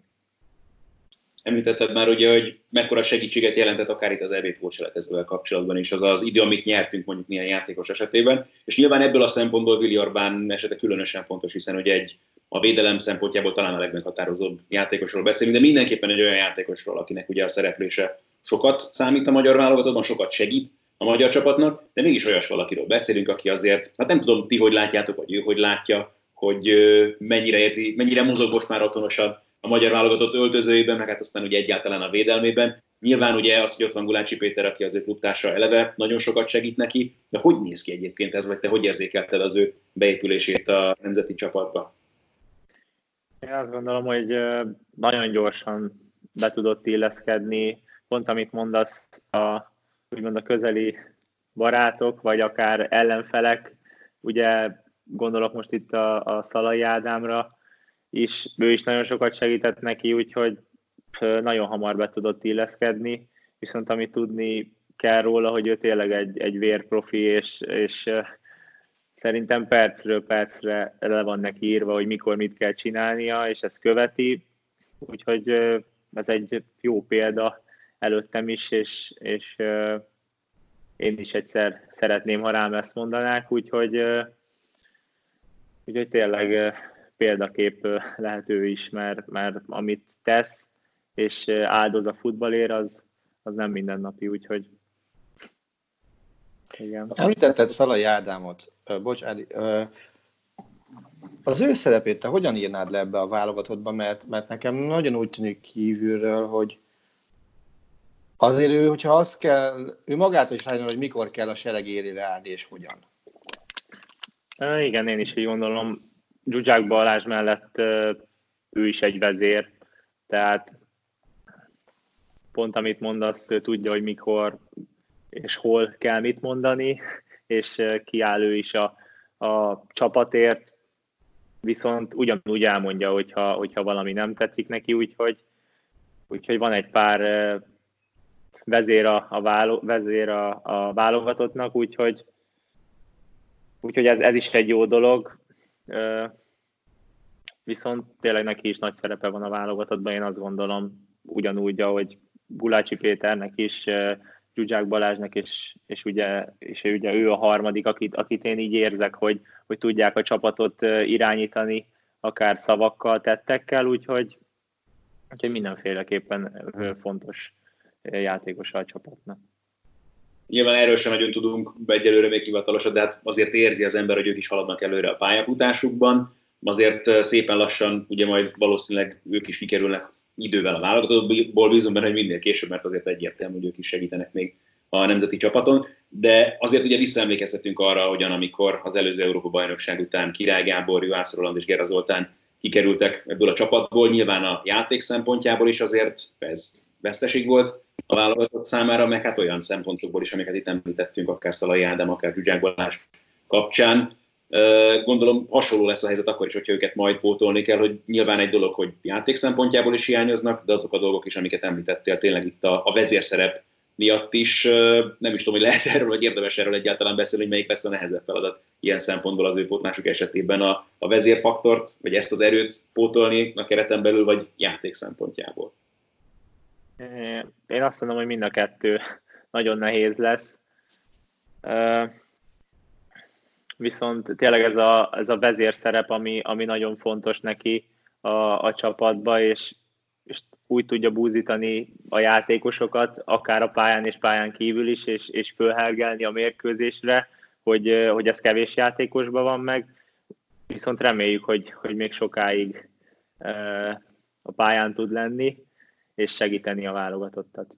Említetted már ugye, hogy mekkora segítséget jelentett akár itt az EB pótseletezővel kapcsolatban is, az az idő, amit nyertünk mondjuk milyen játékos esetében, és nyilván ebből a szempontból Willi Orbán esete különösen fontos, hiszen ugye egy a védelem szempontjából talán a legmeghatározóbb játékosról beszélünk, de mindenképpen egy olyan játékosról, akinek ugye a szereplése sokat számít a magyar válogatottban, sokat segít a magyar csapatnak, de mégis olyas valakiről beszélünk, aki azért, hát nem tudom ti, hogy látjátok, vagy ő hogy látja, hogy mennyire érzi, mennyire mozog most már otthonosan a magyar válogatott öltözőjében, meg hát aztán ugye egyáltalán a védelmében. Nyilván ugye az, hogy ott van Gulácsi Péter, aki az ő klubtársa eleve, nagyon sokat segít neki, de hogy néz ki egyébként ez, vagy te hogy érzékelted az ő beépülését a nemzeti csapatba? Én azt gondolom, hogy nagyon gyorsan be tudott illeszkedni, pont amit mondasz, a, úgymond a közeli barátok, vagy akár ellenfelek, ugye gondolok most itt a, a Szalai Ádámra, is, ő is nagyon sokat segített neki, úgyhogy nagyon hamar be tudott illeszkedni, viszont amit tudni kell róla, hogy ő tényleg egy, egy vérprofi, és, és szerintem percről percre le van neki írva, hogy mikor mit kell csinálnia, és ezt követi, úgyhogy ez egy jó példa előttem is, és, és én is egyszer szeretném, ha rám ezt mondanák, úgyhogy, úgyhogy tényleg példakép lehet ő is, mert, mert amit tesz, és áldoz a futballér, az, az nem mindennapi, úgyhogy igen. Említetted Szalai Ádámot. Bocs, Ádi, az ő szerepét te hogyan írnád le ebbe a válogatottba, mert, mert nekem nagyon úgy tűnik kívülről, hogy azért ő, hogyha azt kell, ő magától is rájön, hogy mikor kell a sereg érére állni, és hogyan. Igen, én is így gondolom. Zsuzsák Balázs mellett ő is egy vezér, tehát pont amit mondasz, tudja, hogy mikor és hol kell mit mondani, és kiáll ő is a, a csapatért, viszont ugyanúgy elmondja, hogyha, hogyha valami nem tetszik neki, úgyhogy, úgyhogy van egy pár vezér a, a, válo, vezér a, a válogatottnak, úgyhogy, úgyhogy ez, ez is egy jó dolog. Viszont tényleg neki is nagy szerepe van a válogatottban, én azt gondolom, ugyanúgy, ahogy Gulácsi Péternek is, Zsuzsák Balázsnak, és, és, ugye, és ugye ő a harmadik, akit, akit én így érzek, hogy, hogy tudják a csapatot irányítani, akár szavakkal, tettekkel, úgyhogy, úgyhogy mindenféleképpen fontos játékos a csapatnak. Nyilván erről sem nagyon tudunk egyelőre még hivatalosat, de hát azért érzi az ember, hogy ők is haladnak előre a pályafutásukban. Azért szépen lassan, ugye majd valószínűleg ők is kikerülnek idővel a válogatottból, bízom benne, hogy minél később, mert azért egyértelmű, hogy ők is segítenek még a nemzeti csapaton, de azért ugye visszaemlékezhetünk arra, hogyan amikor az előző Európa bajnokság után Király Gábor, Juhász Roland és Gera Zoltán kikerültek ebből a csapatból, nyilván a játék szempontjából is azért ez veszteség volt a válogatott számára, meg hát olyan szempontokból is, amiket itt említettünk, akár Szalai Ádám, akár Zsuzsák kapcsán. Gondolom hasonló lesz a helyzet akkor is, hogyha őket majd pótolni kell, hogy nyilván egy dolog, hogy játék szempontjából is hiányoznak, de azok a dolgok is, amiket említettél, tényleg itt a, a vezérszerep miatt is, nem is tudom, hogy lehet erről, vagy érdemes erről egyáltalán beszélni, hogy melyik lesz a nehezebb feladat ilyen szempontból az ő pótlásuk esetében a, a vezérfaktort, vagy ezt az erőt pótolni a kereten belül, vagy játék szempontjából. Én azt mondom, hogy mind a kettő nagyon nehéz lesz. Viszont tényleg ez a, ez a vezérszerep, ami, ami nagyon fontos neki a, a csapatba, és, és úgy tudja búzítani a játékosokat, akár a pályán és pályán kívül is, és, és fölhergelni a mérkőzésre, hogy, hogy ez kevés játékosban van meg. Viszont reméljük, hogy, hogy még sokáig a pályán tud lenni, és segíteni a válogatottat.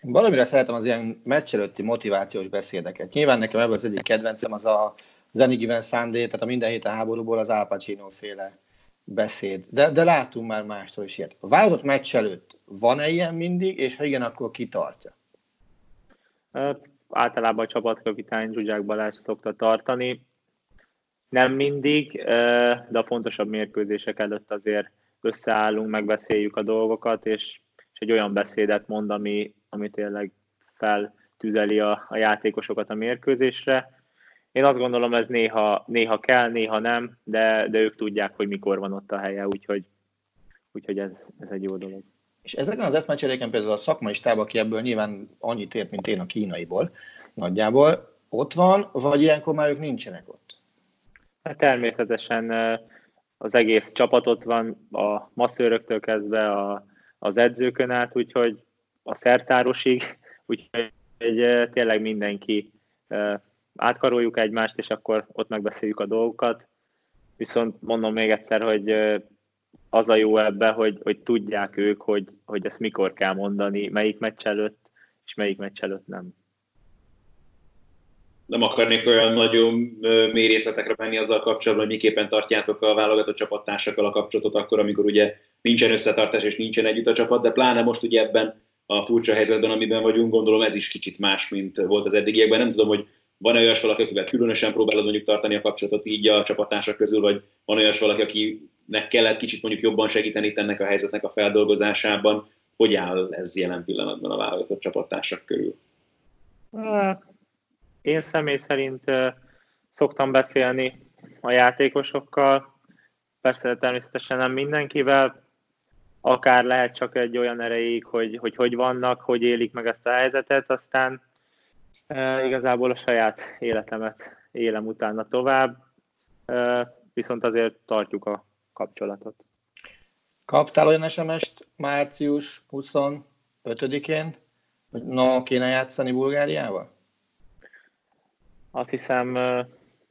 Valamire szeretem az ilyen meccs előtti motivációs beszédeket. Nyilván nekem ebből az egyik kedvencem az a Any Given Sunday, tehát a minden héten háborúból az Al Pacino féle beszéd. De, de látunk már mástól is ilyet. A válogatott meccs előtt van-e ilyen mindig, és ha igen, akkor ki tartja? általában a csapatkapitány Zsuzsák Balázs szokta tartani. Nem mindig, de a fontosabb mérkőzések előtt azért összeállunk, megbeszéljük a dolgokat, és és egy olyan beszédet mond, ami, ami tényleg feltüzeli a, a játékosokat a mérkőzésre. Én azt gondolom, ez néha, néha kell, néha nem, de, de ők tudják, hogy mikor van ott a helye, úgyhogy, úgyhogy ez, ez egy jó dolog. És ezeken az eszmecseréken például a szakmai stáb, aki ebből nyilván annyit ért, mint én a kínaiból, nagyjából, ott van, vagy ilyenkor már ők nincsenek ott? Hát természetesen az egész csapat ott van, a masszőröktől kezdve a az edzőkön át, úgyhogy a szertárosig, úgyhogy tényleg mindenki átkaroljuk egymást, és akkor ott megbeszéljük a dolgokat. Viszont mondom még egyszer, hogy az a jó ebbe, hogy, hogy tudják ők, hogy, hogy ezt mikor kell mondani, melyik meccs előtt, és melyik meccs előtt nem. Nem akarnék olyan nagyon mély részletekre menni azzal kapcsolatban, hogy miképpen tartjátok a válogatott csapattársakkal a kapcsolatot akkor, amikor ugye nincsen összetartás és nincsen együtt a csapat, de pláne most ugye ebben a furcsa helyzetben, amiben vagyunk, gondolom ez is kicsit más, mint volt az eddigiekben. Nem tudom, hogy van-e olyas valaki, akivel különösen próbálod mondjuk tartani a kapcsolatot így a csapattársak közül, vagy van olyas valaki, akinek kellett kicsit mondjuk jobban segíteni ennek a helyzetnek a feldolgozásában. Hogy áll ez jelen pillanatban a válogatott csapattársak körül? Én személy szerint szoktam beszélni a játékosokkal, persze természetesen nem mindenkivel, akár lehet csak egy olyan erejéig, hogy, hogy hogy vannak, hogy élik meg ezt a helyzetet, aztán e, igazából a saját életemet élem utána tovább, e, viszont azért tartjuk a kapcsolatot. Kaptál olyan SMS-t március 25-én, hogy no, kéne játszani Bulgáriával? Azt hiszem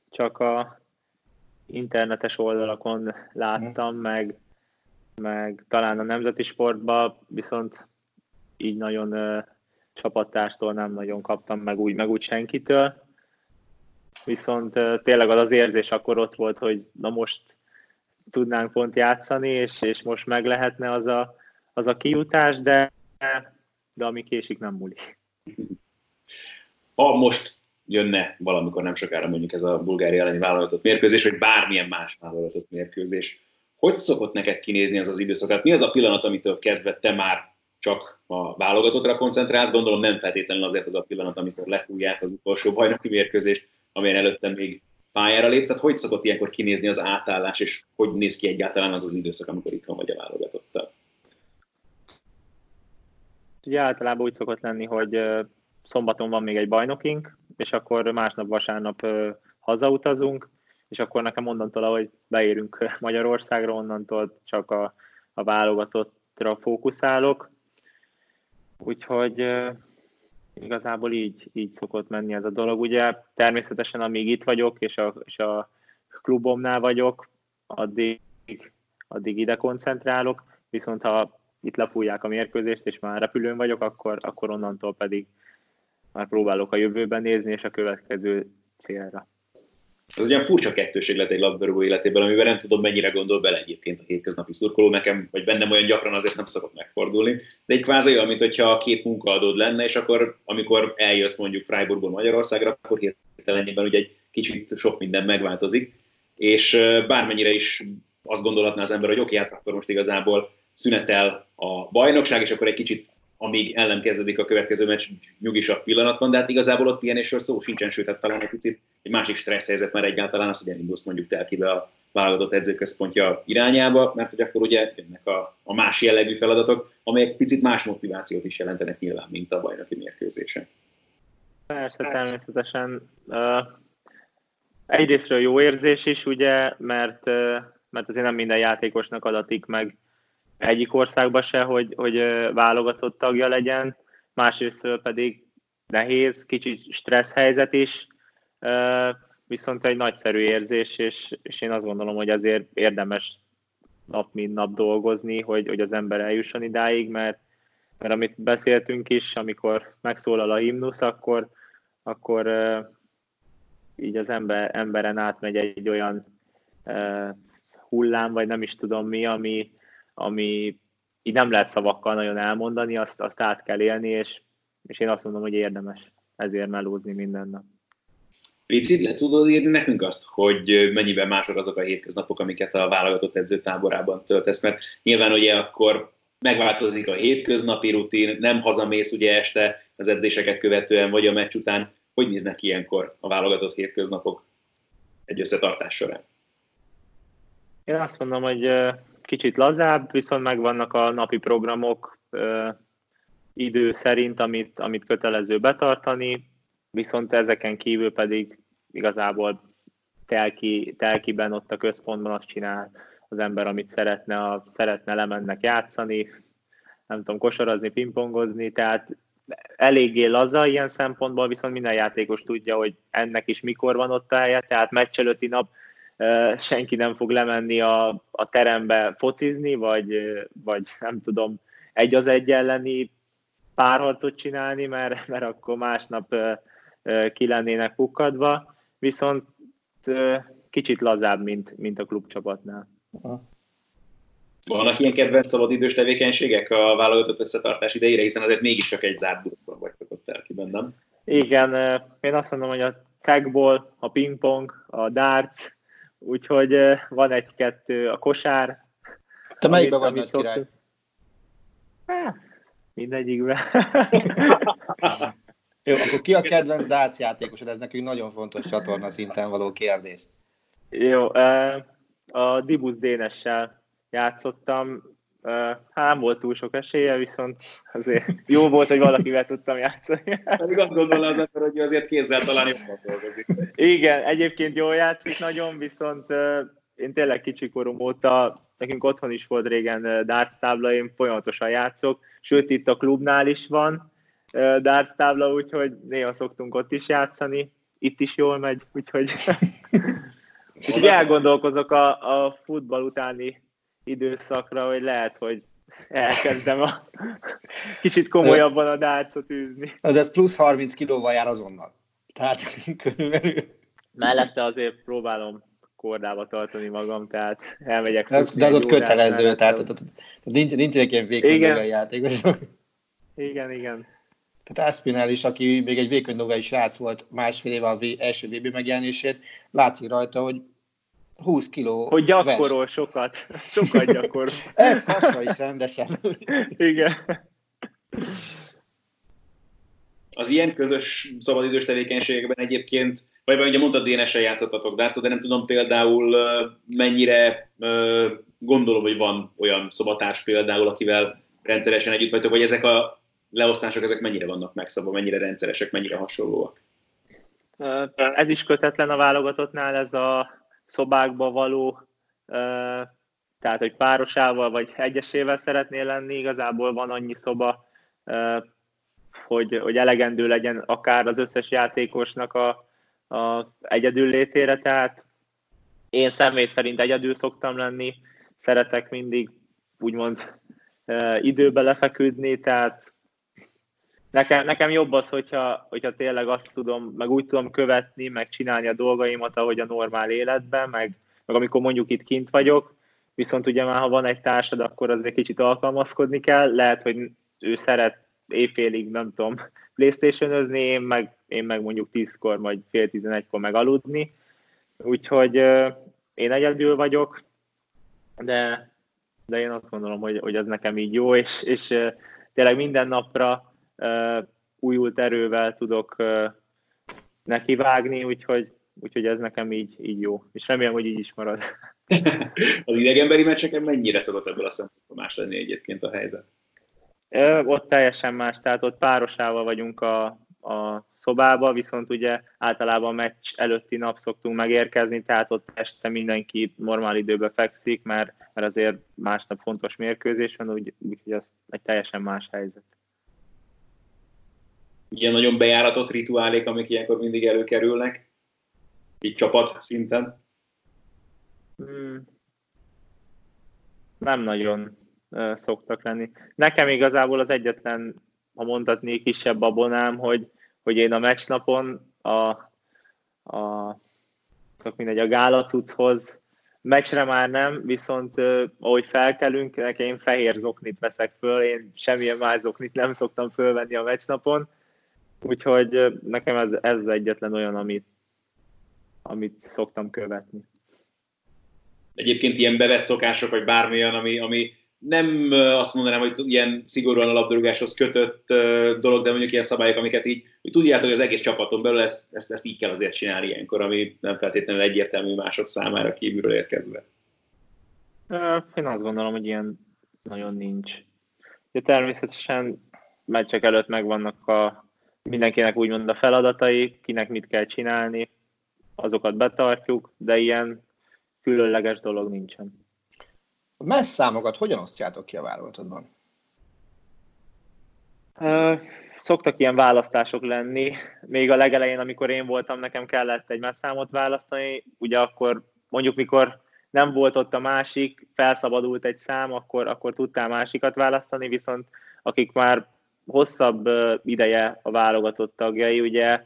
csak a internetes oldalakon láttam, mm. meg meg talán a nemzeti sportban, viszont így nagyon csapattárstól nem nagyon kaptam, meg úgy, meg úgy senkitől. Viszont tényleg az az érzés akkor ott volt, hogy na most tudnánk pont játszani, és, és most meg lehetne az a, az a kijutás, de de ami késik, nem múlik. Ha most jönne valamikor nem sokára mondjuk ez a Bulgária elleni válogatott mérkőzés, vagy bármilyen más válogatott mérkőzés, hogy szokott neked kinézni ez az időszak? Hát mi az a pillanat, amitől kezdve te már csak a válogatottra koncentrálsz? Gondolom nem feltétlenül azért az a pillanat, amikor lehújják az utolsó bajnoki mérkőzést, amelyen előtte még pályára lépsz. Tehát hogy szokott ilyenkor kinézni az átállás, és hogy néz ki egyáltalán az az időszak, amikor itt vagy a válogatottal? Ugye általában úgy szokott lenni, hogy szombaton van még egy bajnokink, és akkor másnap vasárnap hazautazunk, és akkor nekem onnantól, ahogy beérünk Magyarországra, onnantól csak a, a válogatottra fókuszálok. Úgyhogy igazából így, így szokott menni ez a dolog. Ugye természetesen amíg itt vagyok, és a, és a klubomnál vagyok, addig, addig ide koncentrálok, viszont ha itt lefújják a mérkőzést, és már repülőn vagyok, akkor, akkor onnantól pedig már próbálok a jövőben nézni, és a következő célra. Ez ugyan furcsa kettőség lett egy labdarúgó életében, amiben nem tudom, mennyire gondol bele egyébként a hétköznapi szurkoló, nekem, vagy bennem olyan gyakran azért nem szokott megfordulni, de egy kvázi olyan, mint hogyha két munkaadód lenne, és akkor, amikor eljössz mondjuk Freiburgból Magyarországra, akkor hirtelenében ugye egy kicsit sok minden megváltozik, és bármennyire is azt gondolhatná az ember, hogy oké, hát akkor most igazából szünetel a bajnokság, és akkor egy kicsit amíg ellen kezdődik a következő meccs, nyugisabb pillanat van, de hát igazából ott pihenésről szó sincsen, sőt, hát talán egy picit egy másik stressz helyzet, mert egyáltalán az, hogy elindulsz mondjuk telkibe a válogatott edzőközpontja irányába, mert hogy akkor ugye jönnek a, a más jellegű feladatok, amelyek picit más motivációt is jelentenek nyilván, mint a bajnoki mérkőzésen. Persze, természetesen. Uh, egyrésztről jó érzés is, ugye, mert, uh, mert azért nem minden játékosnak adatik meg egyik országba se, hogy, hogy válogatott tagja legyen, másrészt pedig nehéz, kicsit stressz helyzet is, viszont egy nagyszerű érzés, és, és én azt gondolom, hogy azért érdemes nap mint nap dolgozni, hogy, hogy az ember eljusson idáig, mert, mert amit beszéltünk is, amikor megszólal a himnusz, akkor, akkor így az ember, emberen átmegy egy olyan hullám, vagy nem is tudom mi, ami, ami így nem lehet szavakkal nagyon elmondani, azt, azt át kell élni, és, és én azt mondom, hogy érdemes ezért melózni minden nap. Picit le tudod írni nekünk azt, hogy mennyiben mások azok a hétköznapok, amiket a válogatott edzőtáborában töltesz, mert nyilván ugye akkor megváltozik a hétköznapi rutin, nem hazamész ugye este az edzéseket követően, vagy a meccs után. Hogy néznek ilyenkor a válogatott hétköznapok egy összetartás során? Én azt mondom, hogy kicsit lazább, viszont megvannak a napi programok ö, idő szerint, amit, amit kötelező betartani, viszont ezeken kívül pedig igazából telki, telkiben ott a központban azt csinál az ember, amit szeretne, a, szeretne lemennek játszani, nem tudom, kosarazni, pingpongozni, tehát eléggé laza ilyen szempontból, viszont minden játékos tudja, hogy ennek is mikor van ott a helye, tehát meccselőti nap senki nem fog lemenni a, a terembe focizni, vagy, vagy nem tudom, egy az egy elleni párharcot csinálni, mert, mert akkor másnap ki lennének pukkadva, viszont kicsit lazább, mint, mint a klubcsapatnál. Vannak ilyen kedvenc szabadidős tevékenységek a válogatott összetartás idejére, hiszen azért mégiscsak egy zárt grupban vagytok ott elkiben, nem? Igen, én azt mondom, hogy a tagball, a pingpong, a darts, úgyhogy van egy-kettő a kosár. Te melyikben vagy nagy király? mindegyikben. Jó, akkor ki a kedvenc Dács játékosod? Ez nekünk nagyon fontos csatorna szinten való kérdés. Jó, a Dibus Dénessel játszottam, hát volt túl sok esélye, viszont azért jó volt, hogy valakivel tudtam játszani. Pedig azt gondolna az ember, hogy azért kézzel talán jobban dolgozik. Igen, egyébként jól játszik nagyon, viszont én tényleg kicsikorom óta, nekünk otthon is volt régen darts tábla, én folyamatosan játszok, sőt itt a klubnál is van darts tábla, úgyhogy néha szoktunk ott is játszani, itt is jól megy, úgyhogy, úgyhogy elgondolkozok a, a futball utáni időszakra, hogy lehet, hogy elkezdem a kicsit komolyabban a dárcot űzni. De ez plusz 30 kilóval jár azonnal. Tehát körülbelül... Mellette azért próbálom kordába tartani magam, tehát elmegyek. De az, de az ott kötelező, tehát, tehát, tehát nincs, nincsenek ilyen végigmenő játékosok. Igen, igen. Tehát Aspinall is, aki még egy vékony srác volt másfél éve a első VB megjelenését, látszik rajta, hogy 20 kiló Hogy gyakorol vers. sokat. Sokat gyakorol. Ez hasra is rendesen. Igen. Az ilyen közös szabadidős tevékenységekben egyébként, vagy ugye mondtad, DNS-el játszottatok dárcot, de nem tudom például mennyire gondolom, hogy van olyan szobatárs például, akivel rendszeresen együtt vagytok, vagy ezek a leosztások ezek mennyire vannak megszabva, mennyire rendszeresek, mennyire hasonlóak? Ez is kötetlen a válogatottnál, ez a szobákba való, tehát hogy párosával vagy egyesével szeretnél lenni, igazából van annyi szoba, hogy, hogy elegendő legyen akár az összes játékosnak a, a egyedül létére, tehát én személy szerint egyedül szoktam lenni, szeretek mindig úgymond időbe lefeküdni, tehát nekem, nekem jobb az, hogyha, hogyha tényleg azt tudom, meg úgy tudom követni, meg csinálni a dolgaimat, ahogy a normál életben, meg, meg amikor mondjuk itt kint vagyok, viszont ugye már ha van egy társad, akkor azért kicsit alkalmazkodni kell, lehet, hogy ő szeret éjfélig, nem tudom, playstation én meg, én meg mondjuk tízkor, vagy fél tizenegykor meg aludni, úgyhogy én egyedül vagyok, de, de én azt gondolom, hogy, hogy az nekem így jó, és, és tényleg minden napra újult erővel tudok nekivágni, úgyhogy, úgyhogy ez nekem így, így jó, és remélem, hogy így is marad. az idegenbeli meccseken mennyire szokott ebből a szempontból más lenni egyébként a helyzet? Ott teljesen más, tehát ott párosával vagyunk a, a szobába, viszont ugye általában a meccs előtti nap szoktunk megérkezni, tehát ott este mindenki normál időbe fekszik, mert, mert azért másnap fontos mérkőzés van, úgyhogy úgy, ez egy teljesen más helyzet. Ilyen nagyon bejáratott rituálék, amik ilyenkor mindig előkerülnek, így csapat szinten? Hmm. Nem nagyon szoktak lenni. Nekem igazából az egyetlen, ha mondhatni, kisebb abonám, hogy, hogy én a meccsnapon a, a mindegy, a gálacuchoz meccsre már nem, viszont uh, ahogy felkelünk, nekem én fehér zoknit veszek föl, én semmilyen más zoknit nem szoktam fölvenni a meccsnapon, úgyhogy nekem ez, ez egyetlen olyan, amit, amit szoktam követni. Egyébként ilyen bevett szokások, vagy bármilyen, ami, ami nem azt mondanám, hogy ilyen szigorúan a labdarúgáshoz kötött dolog, de mondjuk ilyen szabályok, amiket így, hogy tudjátok, hogy az egész csapaton belül ezt, ezt, ezt így kell azért csinálni ilyenkor, ami nem feltétlenül egyértelmű mások számára kívülről érkezve. Én azt gondolom, hogy ilyen nagyon nincs. De természetesen meccsek előtt megvannak a mindenkinek úgymond a feladatai, kinek mit kell csinálni, azokat betartjuk, de ilyen különleges dolog nincsen. A messz számokat hogyan osztjátok ki a válogatottban? Szoktak ilyen választások lenni. Még a legelején, amikor én voltam, nekem kellett egy messzámot választani, ugye akkor mondjuk mikor nem volt ott a másik, felszabadult egy szám, akkor, akkor tudtál másikat választani, viszont akik már hosszabb ideje a válogatott tagjai, ugye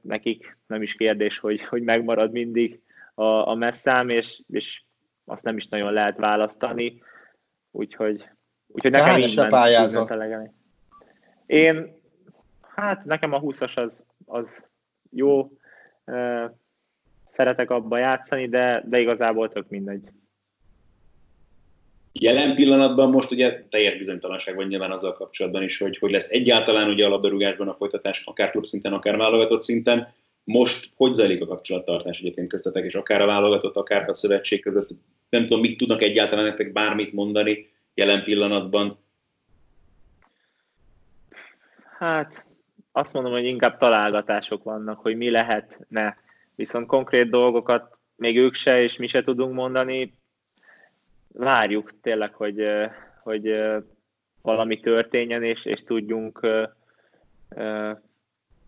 nekik nem is kérdés, hogy, hogy megmarad mindig a, a messzám, és, és azt nem is nagyon lehet választani, úgyhogy, úgyhogy nekem így ment Én, hát nekem a 20-as az, az jó, szeretek abba játszani, de, de igazából tök mindegy. Jelen pillanatban most ugye teljes bizonytalanság van nyilván azzal kapcsolatban is, hogy hogy lesz egyáltalán ugye a labdarúgásban a folytatás, akár klub szinten, akár válogatott szinten. Most hogy zajlik a kapcsolattartás egyébként köztetek, és akár a válogatott, akár a szövetség között? Nem tudom, mit tudnak egyáltalán nektek bármit mondani jelen pillanatban? Hát azt mondom, hogy inkább találgatások vannak, hogy mi lehetne. Viszont konkrét dolgokat még ők se, és mi se tudunk mondani. Várjuk tényleg, hogy, hogy valami történjen, és, és tudjunk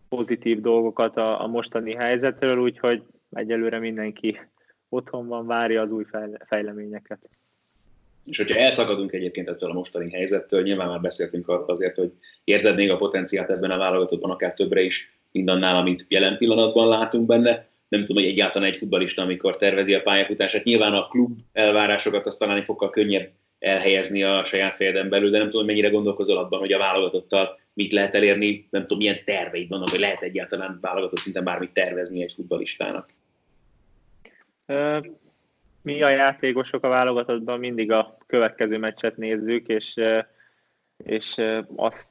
pozitív dolgokat a, a mostani helyzetről, úgyhogy egyelőre mindenki otthon van, várja az új fejleményeket. És hogyha elszakadunk egyébként ettől a mostani helyzettől, nyilván már beszéltünk azért, hogy érzed még a potenciált ebben a válogatottban akár többre is, mindannál, amit jelen pillanatban látunk benne. Nem tudom, hogy egyáltalán egy futbalista, amikor tervezi a pályafutását, nyilván a klub elvárásokat azt talán fokkal könnyebb elhelyezni a saját fejeden belül, de nem tudom, mennyire gondolkozol abban, hogy a válogatottal mit lehet elérni, nem tudom, milyen terveid vannak, vagy lehet egyáltalán válogatott szinten bármit tervezni egy futballistának. Mi a játékosok a válogatottban mindig a következő meccset nézzük, és, és azt,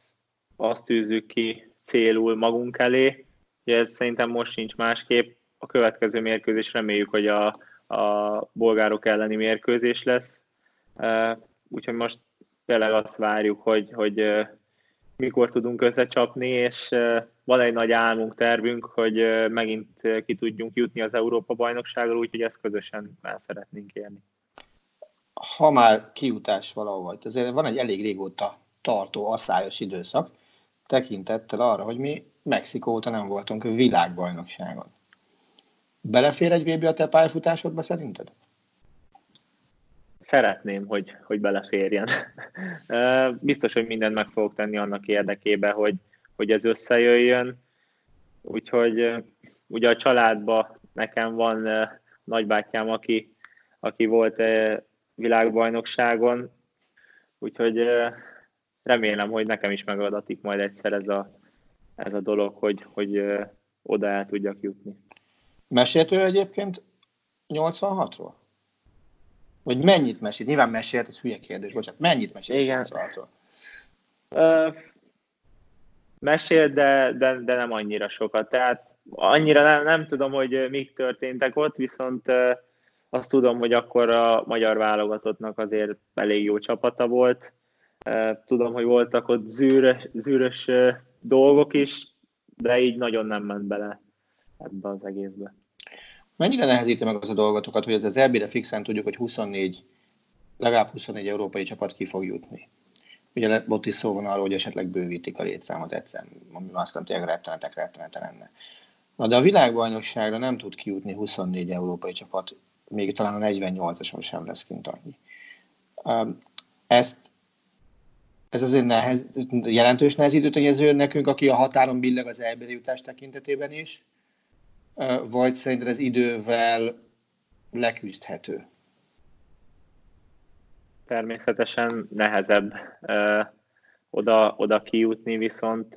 azt tűzzük ki célul magunk elé. Ugye ez szerintem most sincs másképp. A következő mérkőzés reméljük, hogy a, a bolgárok elleni mérkőzés lesz. Úgyhogy most tényleg azt várjuk, hogy, hogy mikor tudunk összecsapni, és van egy nagy álmunk, tervünk, hogy megint ki tudjunk jutni az Európa-bajnokságról, úgyhogy ezt közösen el szeretnénk érni. Ha már kijutás valahol, azért van egy elég régóta tartó asszályos időszak, tekintettel arra, hogy mi Mexikó óta nem voltunk világbajnokságon. Belefér egy VB a te pályafutásodba szerinted? Szeretném, hogy, hogy beleférjen. Biztos, hogy mindent meg fogok tenni annak érdekében, hogy, hogy ez összejöjjön. Úgyhogy ugye a családban nekem van nagybátyám, aki, aki volt világbajnokságon, úgyhogy remélem, hogy nekem is megadatik majd egyszer ez a, ez a dolog, hogy, hogy oda el tudjak jutni. Mesélt ő egyébként 86-ról? Vagy mennyit mesélt? Nyilván mesélt, ez hülye kérdés, bocsánat. Mennyit mesélt Igen. 86-ról? Uh, mesélt, de, de, de nem annyira sokat. Tehát annyira nem, nem tudom, hogy mik történtek ott, viszont uh, azt tudom, hogy akkor a magyar válogatottnak azért elég jó csapata volt. Tudom, hogy voltak ott zűrös, zűrös dolgok is, de így nagyon nem ment bele ebbe az egészbe. Mennyire nehezíti meg az a dolgotokat, hogy az EB-re fixen tudjuk, hogy 24, legalább 24 európai csapat ki fog jutni. Ugye ott is szó van arról, hogy esetleg bővítik a létszámot egyszer, ami aztán tényleg rettenetek rettenete lenne. Na de a világbajnokságra nem tud kijutni 24 európai csapat, még talán a 48-ason sem lesz kint annyi. Ezt ez azért nehez, jelentős nehezítő tényező nekünk, aki a határon billeg az EB jutás tekintetében is, vagy szerinted ez idővel leküzdhető? Természetesen nehezebb oda, oda kijutni, viszont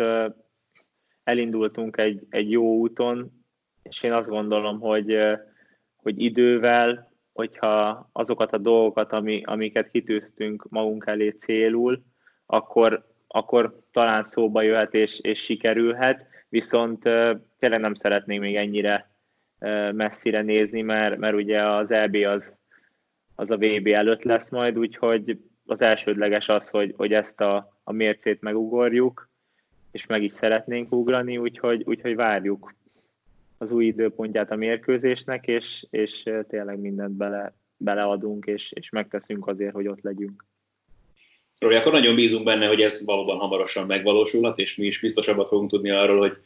elindultunk egy, egy jó úton, és én azt gondolom, hogy, hogy idővel, hogyha azokat a dolgokat, ami, amiket kitűztünk magunk elé célul, akkor, akkor talán szóba jöhet és, és sikerülhet, viszont tényleg nem szeretnék még ennyire messzire nézni, mert, mert ugye az EB az, az a VB előtt lesz majd, úgyhogy az elsődleges az, hogy, hogy ezt a, a mércét megugorjuk, és meg is szeretnénk ugrani, úgyhogy, úgyhogy várjuk az új időpontját a mérkőzésnek, és, és tényleg mindent bele, beleadunk, és, és megteszünk azért, hogy ott legyünk. Robi, akkor nagyon bízunk benne, hogy ez valóban hamarosan megvalósulhat, és mi is biztosabbat fogunk tudni arról, hogy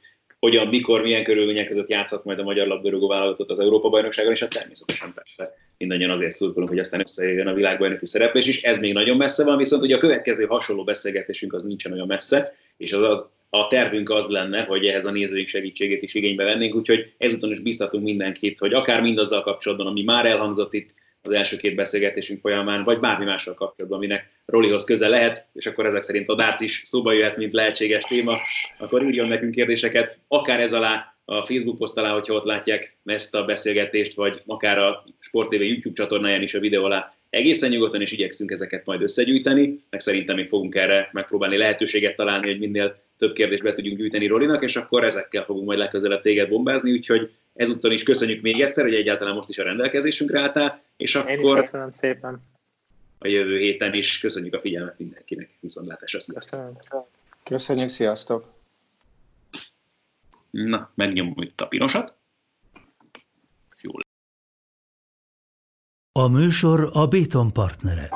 hogyan, mikor, milyen körülmények között játszhat majd a magyar labdarúgó válogatott az Európa-bajnokságon, és hát természetesen persze mindannyian azért szurkolunk, hogy aztán összejöjjön a világbajnoki szereplés is. Ez még nagyon messze van, viszont ugye a következő hasonló beszélgetésünk az nincsen olyan messze, és az, az a tervünk az lenne, hogy ehhez a nézőink segítségét is igénybe vennénk, úgyhogy ezúton is biztatunk mindenkit, hogy akár mindazzal kapcsolatban, ami már elhangzott itt, az első két beszélgetésünk folyamán, vagy bármi mással kapcsolatban, aminek Rolihoz köze lehet, és akkor ezek szerint a dárc is szóba jöhet, mint lehetséges téma, akkor írjon nekünk kérdéseket, akár ez alá, a Facebook poszt alá, hogyha ott látják ezt a beszélgetést, vagy akár a Sport TV YouTube csatornáján is a videó alá. Egészen nyugodtan, és igyekszünk ezeket majd összegyűjteni, meg szerintem még fogunk erre megpróbálni lehetőséget találni, hogy minél több kérdést be tudjunk gyűjteni Rolinak, és akkor ezekkel fogunk majd legközelebb téged bombázni, úgyhogy ezúttal is köszönjük még egyszer, hogy egyáltalán most is a rendelkezésünkre álltál, és akkor... Én is köszönöm szépen. A jövő héten is köszönjük a figyelmet mindenkinek, viszontlátásra, sziasztok! Köszönjük, sziasztok! Na, megnyomom itt a pirosat. Jól. A műsor a Béton partnere.